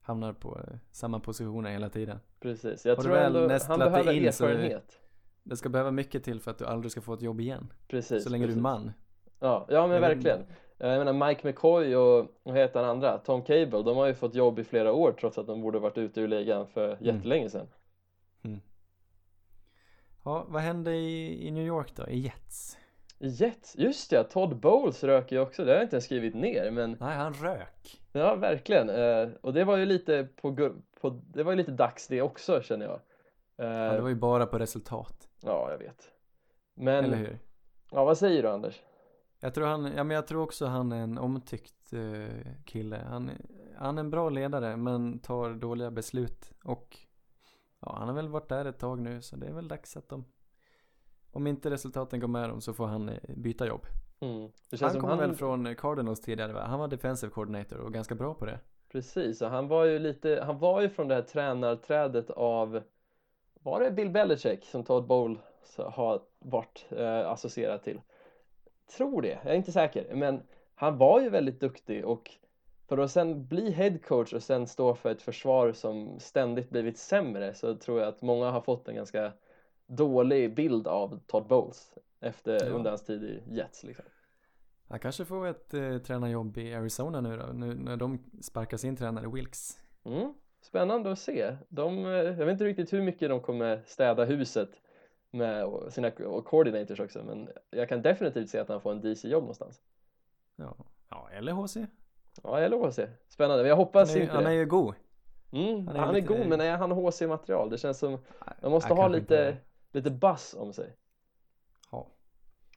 hamnar på eh, samma positioner hela tiden. Precis, jag Har tror ändå han behöver in erfarenhet. Det ska behöva mycket till för att du aldrig ska få ett jobb igen. Precis, så länge precis. du är man. Ja, ja men Jag verkligen. inte. Jag menar Mike McCoy och vad heter han andra? Tom Cable, de har ju fått jobb i flera år trots att de borde varit ute ur ligan för jättelänge sedan. Ja, vad hände i, i New York då? I Jets? I Jets, just ja, Todd Bowles röker ju också, det har jag inte ens skrivit ner men Nej, han rök. ja verkligen. Eh, och det var ju lite på, på det var ju lite dags det också känner jag. Eh, Ja, det var ju bara på resultat. Ja, jag vet. Men, Eller hur? ja vad säger du Anders? Jag tror han, ja men jag tror också han är en omtyckt eh, kille. Han, han är en bra ledare men tar dåliga beslut och ja, han har väl varit där ett tag nu så det är väl dags att de om inte resultaten går med dem så får han eh, byta jobb. Mm. Han som kom väl från Cardinals tidigare va? Han var defensive coordinator och ganska bra på det. Precis, och han var ju lite, han var ju från det här tränarträdet av var det Bill Belichick som Todd Bowles har varit eh, associerad till? Tror det, jag är inte säker, men han var ju väldigt duktig och för att sen bli head coach och sen stå för ett försvar som ständigt blivit sämre så tror jag att många har fått en ganska dålig bild av Todd Bowles efter Ja. under hans tid i Jets liksom. Han kanske får ett eh, tränarjobb i Arizona nu då, nu när de sparkar sin tränare Wilkes. Mm, spännande att se. De, eh, jag vet inte riktigt hur mycket de kommer städa huset med sina coordinators också, men jag kan definitivt se att han får en DC-jobb någonstans. Ja, ja eller HC. Ja, jag att se. Spännande, men jag hoppas Han är, inte han är ju god. Mm, han han är är, lite- god, men är han HC-material? Det känns som, man måste ha lite, inte- lite buzz om sig. Ja.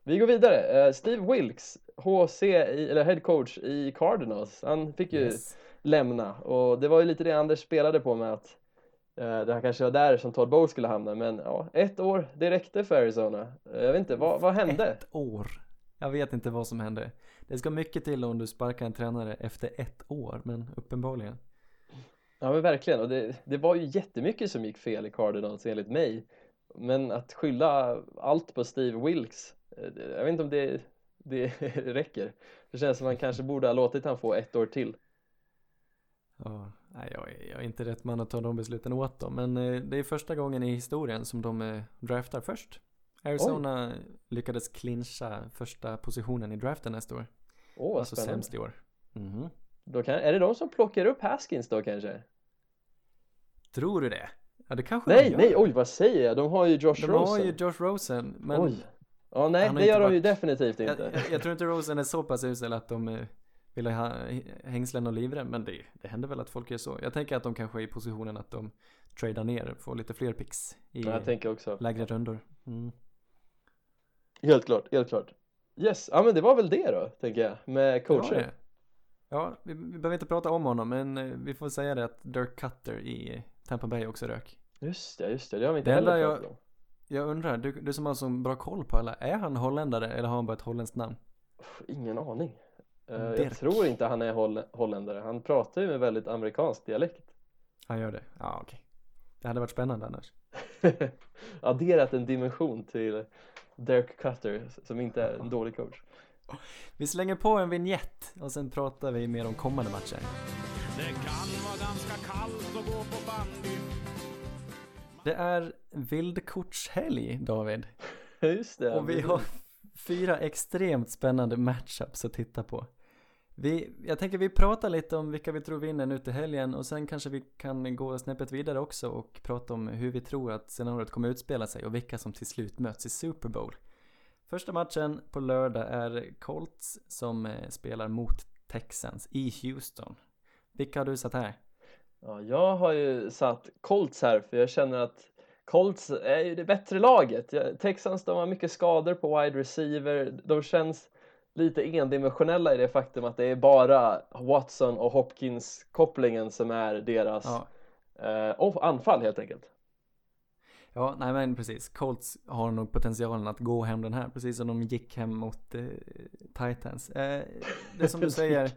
Vi går vidare. Eh, Steve Wilkes, HC, i, eller head coach i Cardinals. Han fick ju Yes. lämna och det var ju lite det Anders spelade på med att eh, det här kanske var där som Todd Bowles skulle hamna men ja, ett år, det räckte för Arizona. Eh, jag vet inte, vad, vad hände? Ett år. Jag vet inte vad som hände. Det ska mycket till om du sparkar en tränare efter ett år, men uppenbarligen. Ja men verkligen och det, det var ju jättemycket som gick fel i Cardinals enligt mig. Men att skylla allt på Steve Wilkes, eh, jag vet inte om det, det räcker. Det känns som man kanske borde ha låtit han få ett år till. Ja, nej, jag, är, jag är inte rätt man att ta de besluten åt dem, men eh, det är första gången i historien som de eh, draftar först. Arizona lyckades clincha första positionen i draften nästa år. Åh, alltså spännande. sämst i år. Mhm. Då kan, är det de som plockar upp Haskins då kanske? Tror du det? Ja det kanske Nej, de nej, oj vad säger jag? De har ju Josh De Rosen. har ju Josh Rosen, men Oj. Ja, nej, det gör de ju definitivt jag, inte. jag, jag tror inte Rosen är så pass usel att de eh, vill ha hängslen och livrem, men det, det händer väl att folk gör så. Jag tänker att de kanske är i positionen att de tradar ner, får lite fler picks i Ja, jag tänker också. lägre rundor. Mm. Helt klart, helt klart. Yes, ja men det var väl det då, tänker jag, med coacher. Ja, vi, vi behöver inte prata om honom, men eh, vi får säga det att Dirk Cutter i Tampa Bay också rök. Just det, just det, det har vi inte Det heller jag- pratat om. Jag undrar, du, du som har så bra koll på alla, är han holländare eller har han bara ett holländskt namn? Ingen aning. Eh, jag Dirk. tror inte han är holl holländare, han pratar ju med väldigt amerikansk dialekt. Han gör det? Ja, okej. Det hade varit spännande annars. Adderat en dimension till Dirk Cutter som inte är en dålig coach. Vi slänger på en vignett och sen pratar vi mer om kommande matcher. Det kan vara ganska kallt att gå på bandy. Det är vildkortshelg, David. Just det. Och vi har fyra extremt spännande matchups att titta på. Vi, jag tänker vi pratar lite om vilka vi tror vinner nu till helgen och sen kanske vi kan gå snäppet vidare också och prata om hur vi tror att scenariot kommer utspela sig och vilka som till slut möts i Super Bowl. Första matchen på lördag är Colts som eh, spelar mot Texans i Houston. Vilka har du satt här? Ja, jag har ju satt Colts här för jag känner att Colts är ju det bättre laget. Texans de har mycket skador på wide receiver. De känns lite endimensionella i det faktum att det är bara Watson och Hopkins kopplingen som är deras Ja, eh, anfall helt enkelt. ja nej men precis. Colts har nog potentialen att gå hem den här, precis som de gick hem mot eh, Titans. Eh, det som du säger,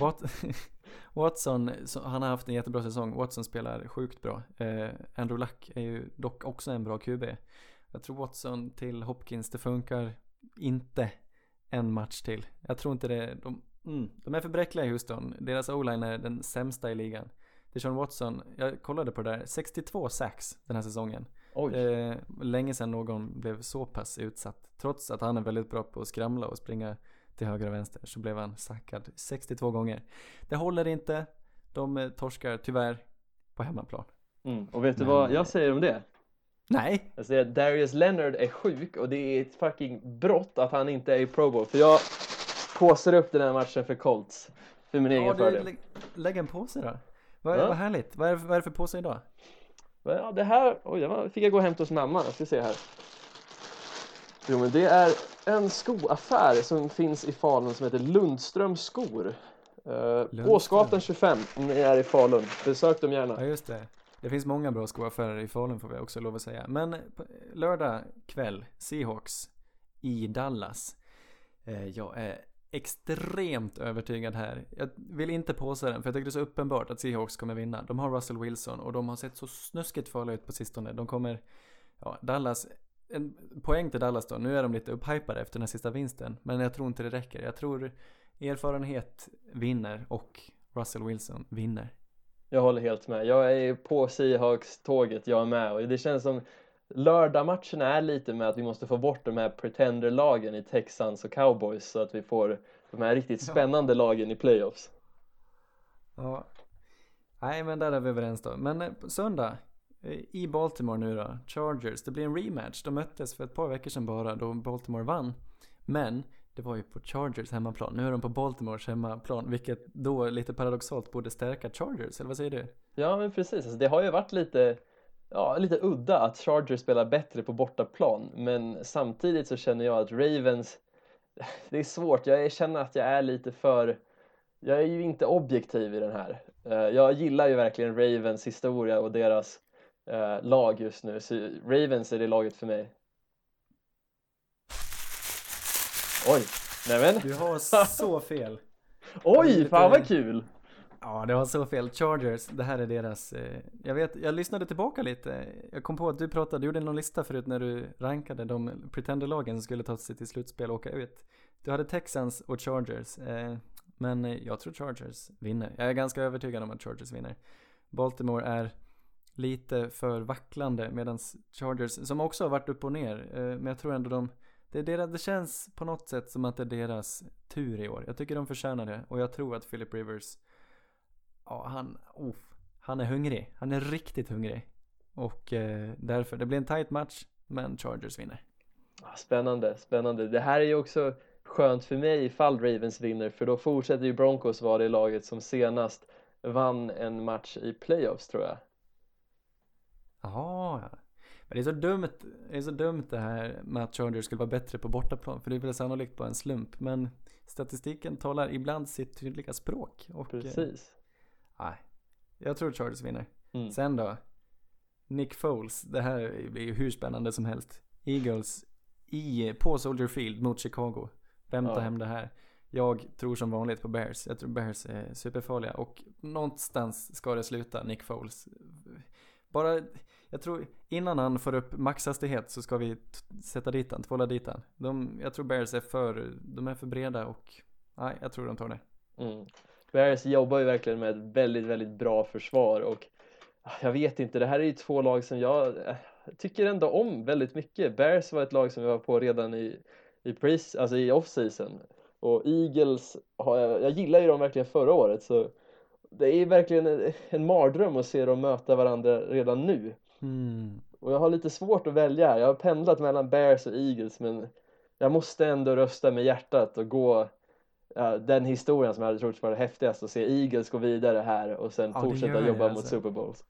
Wat Watson, han har haft en jättebra säsong. Watson spelar sjukt bra. Eh, Andrew Luck är ju dock också en bra QB. Jag tror Watson till Hopkins, det funkar inte en match till. Jag tror inte det. De, mm, de är för bräckliga i Houston. Deras o-line är den sämsta i ligan. Deshaun Watson, jag kollade på det där, 62 sacks den här säsongen. Oj, Eh, länge sedan någon blev så pass utsatt. Trots att han är väldigt bra på att skramla och springa till höger och vänster så blev han sackad 62 gånger. Det håller inte. De eh, torskar tyvärr på hemmaplan. mm. och vet du Men- vad jag säger om det? Nej! Jag säger att Darius Leonard är sjuk och det är ett fucking brott att han inte är i Pro Bowl för jag påsar upp den här matchen för Colts för min egen Ja, du, fördel. lä lägg en påse då. Vad, Ja. vad härligt. Vad är, det- vad är det för påse idag? Ja, det här, oj, var- fick jag gå och hämta hos mamma. Jag ska se här. Jo, men det är en skoaffär som finns i Falun som heter Lundströms skor. Uh, Åsgatan 25 om ni är i Falun. Besök dem Ja gärna. just det. Det finns många bra skoaffärer i Falun får vi också lov att säga. Men lördag kväll, Seahawks i Dallas. Eh, jag är extremt övertygad här. Jag vill inte påsa den för jag tycker det är så uppenbart att Seahawks kommer vinna. De har Russell Wilson och de har sett så snuskigt farliga ut på sistone. De kommer, ja Dallas, en poäng till Dallas då. Nu är de lite upphypade efter den här sista vinsten. Men jag tror inte det räcker. Jag tror erfarenhet vinner och Russell Wilson vinner. Jag håller helt med. Jag är på Seahawks-tåget, jag är med. Och det känns som lördagmatchen är lite med att vi måste få bort de här pretender-lagen i Texans och Cowboys så att vi får de här riktigt Ja. spännande lagen i playoffs. Ja. Nej men där är vi överens då. Men eh, söndag eh, i Baltimore nu då. Chargers. Det blir en rematch. De möttes för ett par veckor sedan bara då Baltimore vann. Men det var ju på Chargers hemmaplan. Nu är de på Baltimores hemmaplan. Vilket då lite paradoxalt borde stärka Chargers. Eller vad säger du? Ja, men precis. Alltså, det har ju varit lite, ja, lite udda att Chargers spelar bättre på bortaplan. Men samtidigt så känner jag att Ravens, det är svårt. Jag känner att jag är lite för, jag är ju inte objektiv i den här. Eh, jag gillar ju verkligen Ravens historia och deras eh, lag just nu. Så Ravens är det laget för mig. Oj, nämen. Du har så fel. Oj, fan vad kul! Ja, det var så fel. Chargers, det här är deras... Eh, jag vet, jag lyssnade tillbaka lite. Jag kom på att du pratade, du gjorde någon lista förut när du rankade de pretenderlagen som skulle ta sig till slutspel och åka ut. Du hade Texans och Chargers. Eh, men jag tror Chargers vinner. Jag är ganska övertygad om att Chargers vinner. Baltimore är lite för vacklande medan Chargers, som också har varit upp och ner, eh, men jag tror ändå de det, är deras, det känns på något sätt som att det är deras tur i år. Jag tycker de förtjänar det och jag tror att Philip Rivers, ja han, oh, han är hungrig. Han är riktigt hungrig. Och eh, därför, det blir en tight match, men Chargers vinner. Spännande, spännande. Det här är ju också skönt för mig ifall Ravens vinner för då fortsätter ju Broncos vara det laget som senast vann en match i playoffs tror jag. Jaha, ja. Men det är så dumt, det är så dumt det här med att Chargers skulle vara bättre på bortaplan. För det är väl sannolikt bara en slump. Men statistiken talar ibland sitt tydliga språk. Och, eh, Precis. nej, jag tror Chargers vinner. Mm. Sen då? Nick Foles, det här är ju hur spännande som helst. Eagles i, på Soldier Field mot Chicago. Vem tar Ja. hem det här? Jag tror som vanligt på Bears. Jag tror Bears är superfarliga och någonstans ska det sluta Nick Foles. Bara, jag tror innan han får upp maxhastighet så ska vi sätta dit han, tvåla dit han. De, jag tror Bears är för, de är för breda och nej, jag tror de tar det. Mm. Bears jobbar ju verkligen med ett väldigt, väldigt bra försvar och ah, jag vet inte, det här är ju två lag som jag eh, tycker ändå om väldigt mycket. Bears var ett lag som jag var på redan i, i, pre- alltså i off-season och Eagles, har jag, jag gillar ju dem verkligen förra året så det är verkligen en, en mardröm att se dem möta varandra redan nu. Hmm. Och jag har lite svårt att välja. Jag har pendlat mellan Bears och Eagles men jag måste ändå rösta med hjärtat och gå ja, den historien som jag hade trott var det häftigaste att se Eagles gå vidare här och sen Ja, fortsätta jobba mot alltså. Super Bowls.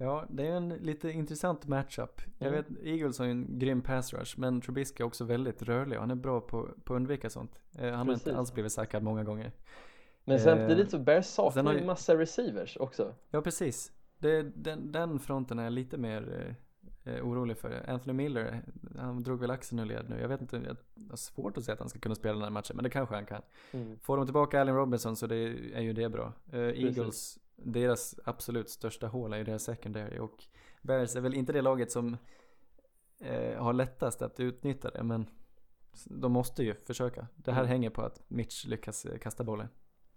Ja, det är en lite intressant matchup. Jag Mm. vet, Eagles har ju en grym pass rush, men Trubisky är också väldigt rörlig och han är bra på, på att undvika sånt. Eh, han har Precis. inte alls blivit sackad många gånger. Men Eh, samtidigt så Bears saknar har ju massa receivers också. Ja, precis. Det, den, den fronten är jag lite mer eh, eh, orolig för. Anthony Miller, han drog väl axeln ur led nu. Jag vet inte, jag har svårt att säga att han ska kunna spela den här matchen, men det kanske han kan. Mm. Får de tillbaka Allen Robinson så det är ju det bra. Eh, Eagles, deras absolut största hål är ju deras secondary och Bears är väl inte det laget som eh, har lättast att utnyttja det men de måste ju försöka. Det här Mm. hänger på att Mitch lyckas eh, kasta bollen.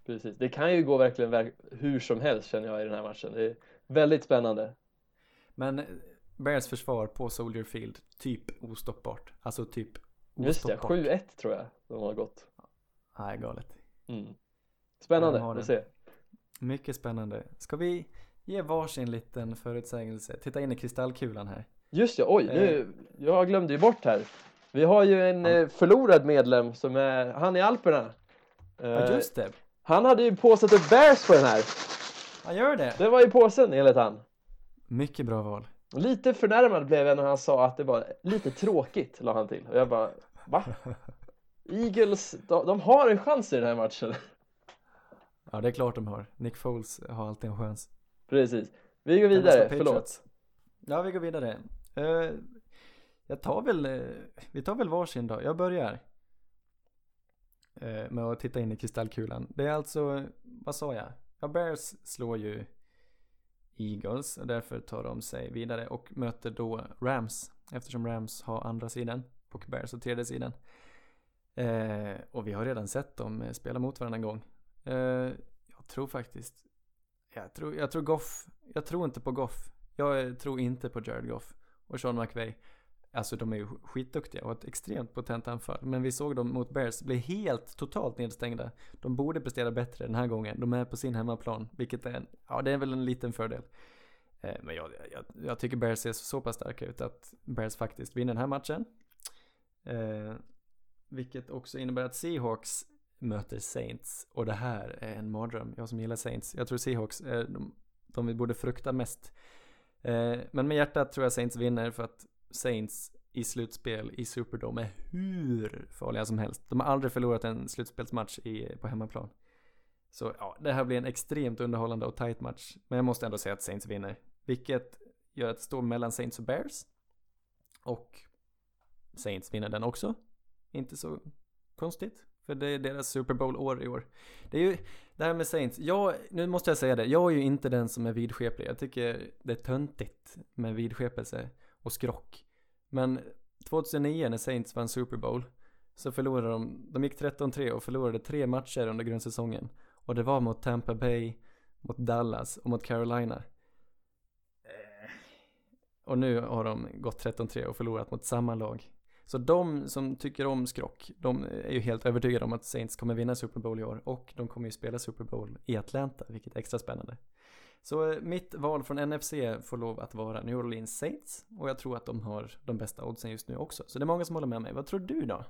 Precis, det kan ju gå verkligen verk- hur som helst känner jag i den här matchen. Det är väldigt spännande. Men eh, Bears försvar på Soldier Field, typ ostoppbart. Alltså typ Just det, ostoppbart. 7-1 tror jag de har gått. Nej, galet. Mm. Spännande De har att det. se. Mycket spännande. Ska vi ge varsin liten förutsägelse? Titta in i kristallkulan här. Just ja, oj, nu, Eh. jag glömde ju bort här. Vi har ju en Ja. eh, förlorad medlem som är, han i Alperna. Ja, just det. Han hade ju påsatt upp Bears på den här. Han gör det. Det var i påsen enligt han. Mycket bra val. Lite förnärmad blev jag när han sa att det var lite tråkigt, la han till. Och jag bara, va? Eagles, de, de har en chans i den här matchen. Ja, det är klart de har. Nick Foles har alltid en chans. Precis. Vi går vidare, förlåt. Ja, vi går vidare. Eh, jag tar väl, eh, vi tar väl varsin då. Jag börjar. Eh, med att titta in i kristallkulan. Det är alltså, vad sa jag? Ja, Bears slår ju Eagles och därför tar de sig vidare och möter då Rams eftersom Rams har andra sidan och Bears har tredje sidan. Eh, och vi har redan sett dem spela mot varandra en gång. Eh, jag tror faktiskt, jag tror, jag tror Goff, jag tror inte på Goff. Jag eh, tror inte på Jared Goff och Sean McVay. Alltså de är ju skitduktiga och ett extremt potent anfall. Men vi såg dem mot Bears bli helt totalt nedstängda. De borde prestera bättre den här gången. De är på sin hemmaplan, vilket är en, ja det är väl en liten fördel. Eh, men jag, jag, jag tycker Bears ser så pass starka ut att Bears faktiskt vinner den här matchen. Eh, vilket också innebär att Seahawks möter Saints. Och det här är en mardröm. Jag som gillar Saints. Jag tror Seahawks är de, de vi borde frukta mest. Eh, men med hjärtat tror jag Saints vinner för att Saints i slutspel i Superdome är hur farliga som helst. De har aldrig förlorat en slutspelsmatch i, på hemmaplan. Så ja, det här blir en extremt underhållande och tight match. Men jag måste ändå säga att Saints vinner. Vilket gör att det står mellan Saints och Bears. Och Saints vinner den också. Inte så konstigt. För det är deras Super Bowl-år i år. Det är ju det här med Saints. Jag, nu måste jag säga det. Jag är ju inte den som är vidskeplig. Jag tycker det är töntigt med vidskepelse och skrock. Men 2009 när Saints vann Super Bowl så förlorade de, de gick 13-3 och förlorade tre matcher under grundsäsongen. Och det var mot Tampa Bay, mot Dallas och mot Carolina. Eh. och nu har de gått 13-3 och förlorat mot samma lag. Så de som tycker om skrock, de är ju helt övertygade om att Saints kommer vinna Super Bowl i år och de kommer ju spela Super Bowl i Atlanta, vilket är extra spännande. Så eh, mitt val från NFC får lov att vara New Orleans Saints och jag tror att de har de bästa oddsen just nu också. Så det är många som håller med mig. Vad tror du då?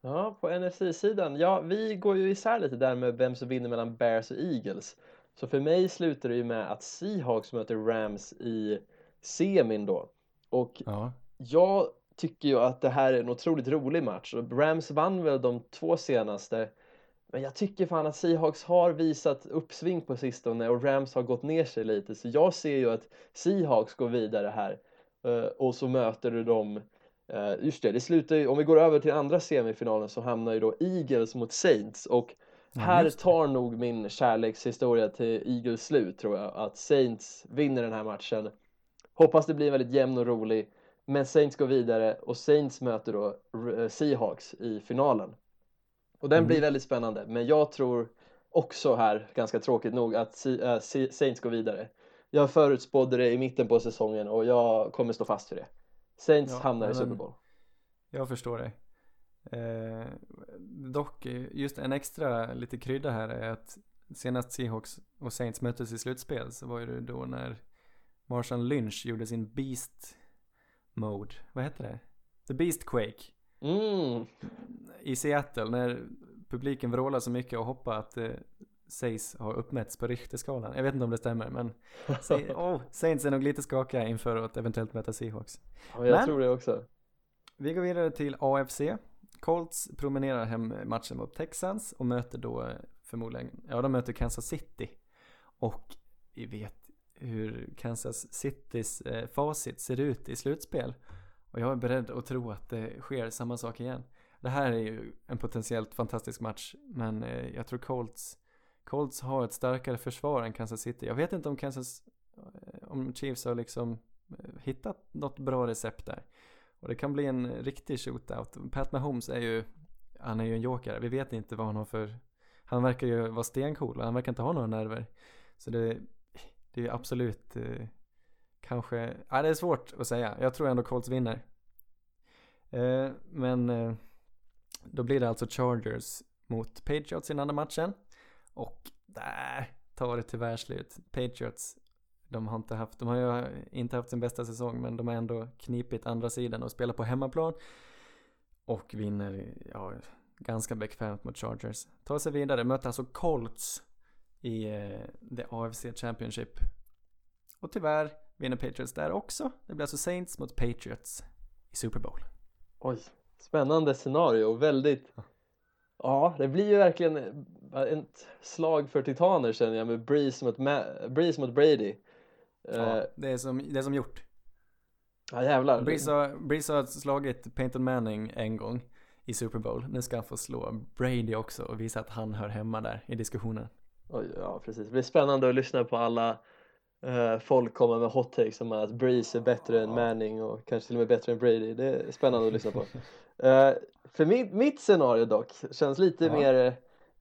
Ja, på NFC-sidan. Ja, vi går ju isär lite där med vem som vinner mellan Bears och Eagles. Så för mig slutar det ju med att Seahawks möter Rams i semin då. Och Ja, jag tycker ju att det här är en otroligt rolig match. Rams vann väl de två senaste. Men jag tycker fan att Seahawks har visat uppsving på sistone och Rams har gått ner sig lite. Så jag ser ju att Seahawks går vidare här. Eh, och så möter du dem Uh, just det, det slutar ju, om vi går över till andra semifinalen så hamnar ju då Eagles mot Saints och här tar nog min kärlekshistoria till Eagles slut tror jag, att Saints vinner den här matchen. Hoppas det blir väldigt jämn och rolig, men Saints går vidare och Saints möter då eh, Seahawks i finalen. Och den Mm. blir väldigt spännande, men jag tror också här, ganska tråkigt nog, att eh, Saints går vidare. Jag förutspådde det i mitten på säsongen och jag kommer stå fast för det. Saints Ja, hamnar i Super Bowl. jag förstår dig. Eh, dock, just en extra lite krydda här är att senast Seahawks och Saints möttes i slutspel så var det då när Marshawn Lynch gjorde sin Beast Mode, vad heter det? The Beast Quake Mm, i Seattle när publiken vrålar så mycket och hoppar att det sägs ha uppmätts på Richterskalan. Jag vet inte om det stämmer men oh, Saints är nog lite skakiga inför att eventuellt möta Seahawks. ja, jag Men- tror det också. Vi går vidare till AFC. Colts promenerar hem matchen mot Texans och möter då eh, förmodligen, ja de möter Kansas City. Och vi vet hur Kansas Citys eh, facit ser ut i slutspel. Och jag är beredd att tro att det sker samma sak igen. Det här är ju en potentiellt fantastisk match, men eh, jag tror Colts, Colts har ett starkare försvar än Kansas City. Jag vet inte om Kansas, eh, om Chiefs har liksom eh, hittat något bra recept där. Och det kan bli en riktig shootout. Pat Mahomes är ju, han är ju en joker. Vi vet inte vad han har för, han verkar ju vara stencool och han verkar inte ha några nerver. Så det, det är absolut kanske, ja det är svårt att säga. Jag tror ändå Colts vinner. Eh, men eh, då blir det alltså Chargers mot Patriots i den andra matchen. Och där tar det tyvärr slut. Patriots, de har inte haft, de har ju inte haft sin bästa säsong men de har ändå knipit andra sidan och spelar på hemmaplan. Och vinner, ja, ganska bekvämt mot Chargers. Tar sig vidare, möter alltså Colts i eh, the AFC Championship. Och tyvärr vinner Patriots där också. Det blir alltså Saints mot Patriots i Super Bowl. Oj, spännande scenario väldigt Ja, det blir ju verkligen ett slag för titaner känner jag med Breeze mot, Ma- Breeze mot Brady. Eh, Ja, det, är som, det är som gjort. ja jävlar. Breeze har, Breeze har slagit Peyton Manning en gång i Super Bowl. Nu ska han få slå Brady också och visa att han hör hemma där i diskussionen. Oj, ja, precis. Det blir spännande att lyssna på alla eh, folk komma med hot takes om att Breeze är bättre än Manning och kanske till och med bättre än Brady. Det är spännande att lyssna på. Eh, för mitt, mitt scenario dock känns lite Ja. mer,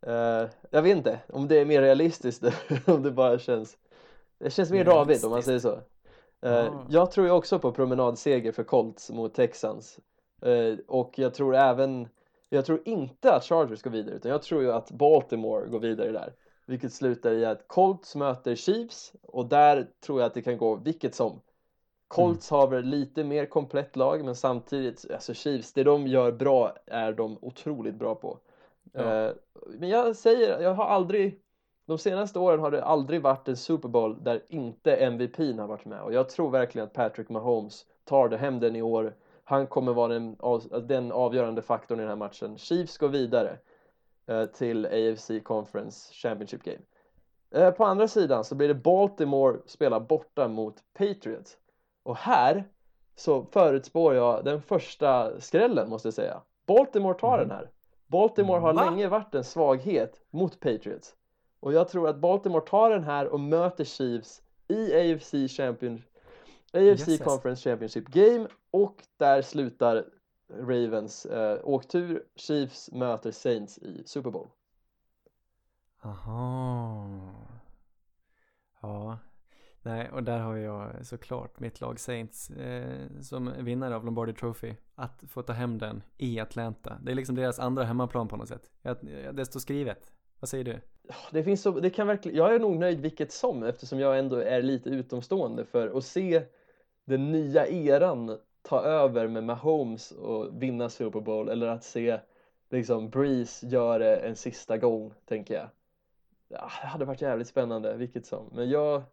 eh, jag vet inte om det är mer realistiskt om det bara känns, det känns mer David om man säger så. Eh, Ja. Jag tror ju också på promenadseger för Colts mot Texans Eh, och jag tror även, jag tror inte att Chargers går vidare utan jag tror ju att Baltimore går vidare där. Vilket slutar i att Colts möter Chiefs och där tror jag att det kan gå vilket som. Colts har väl lite mer komplett lag men samtidigt, alltså Chiefs, det de gör bra är de otroligt bra på. Ja. Eh, men jag säger, jag har aldrig, de senaste åren har det aldrig varit en Super Bowl där inte MVPn har varit med och jag tror verkligen att Patrick Mahomes tar det hem den i år. Han kommer vara den, den avgörande faktorn i den här matchen. Chiefs går vidare till AFC Conference Championship Game. Eh, på andra sidan så blir det Baltimore spela borta mot Patriots. Och här så förutspår jag den första skrällen måste jag säga. Baltimore tar den här. Baltimore har Va? länge varit en svaghet mot Patriots. Och jag tror att Baltimore tar den här och möter Chiefs i AFC Champion AFC Jösses. Conference Championship Game och där slutar Ravens eh, åktur. Chiefs möter Saints i Super Bowl. Aha. Ja. Nej, och där har jag såklart mitt lag Saints eh, som vinnare av Lombardi Trophy. Att få ta hem den i Atlanta. Det är liksom deras andra hemmaplan på något sätt. Det står skrivet. Vad säger du? Det finns så, det kan verkligen, jag är nog nöjd vilket som eftersom jag ändå är lite utomstående för att se den nya eran ta över med Mahomes och vinna Super Bowl eller att se liksom Breeze göra det en sista gång tänker jag. Ja, det hade varit jävligt spännande vilket som. Men jag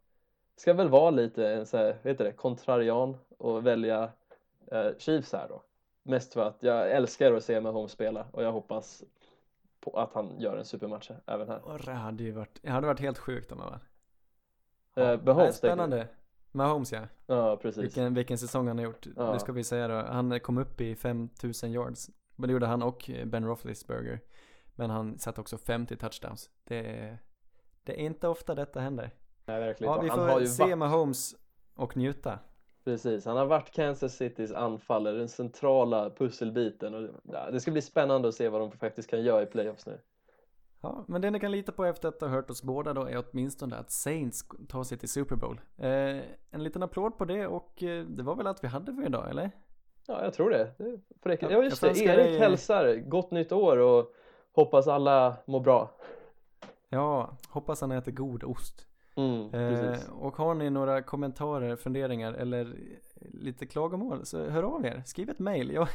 ska väl vara lite en så här, vet du det, kontrarian och välja eh, Chiefs här då. Mest för att jag älskar att se Mahomes spela och jag hoppas på att han gör en supermatch även här. Och det hade ju varit, det hade varit helt sjukt om han var. Eh, Nej, Mahomes, spännande. Mahomes ja. Ja, precis. Vilken, vilken säsong han har gjort. Ja. Det ska vi säga då. Han kom upp i 5000 yards. Men det gjorde han och Ben Roethlisberger. Men han satte också 50 touchdowns. Det är, det är inte ofta detta händer. Nej, verkligen. Ja, vi får se varit, Mahomes och njuta. precis, han har varit Kansas Citys anfallare, den centrala pusselbiten. Och, ja, det ska bli spännande att se vad de faktiskt kan göra i playoffs nu. Ja, men det ni kan lita på efter att ha hört oss båda då är åtminstone att Saints tar sig till Super Bowl. Eh, en liten applåd på det och eh, det var väl allt vi hade för idag, eller? Ja, jag tror det. det får räcka. Ja, just det. Erik dig- hälsar gott nytt år och hoppas alla mår bra. Ja, hoppas han äter god ost. Mm. Eh, och har ni några kommentarer, funderingar eller lite klagomål så hör av er. Skriv ett mail. Jag,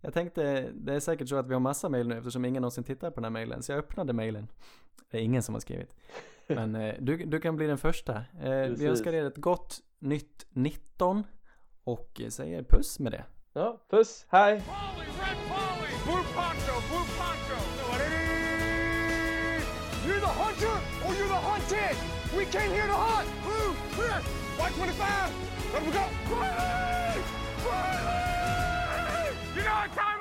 jag tänkte, det är säkert så att vi har massa mail nu eftersom ingen någonsin tittar på den här mailen. Så jag öppnade mailen. Det är ingen som har skrivit. Men eh, du, du kan bli den första. Eh, vi önskar er ett gott nytt 19 och säger puss med det. Ja, puss, hej! You're the hunter or you're the hunted! We came here to hunt! Blue, clear! White 25! Let we go! Riley! Riley! You know what time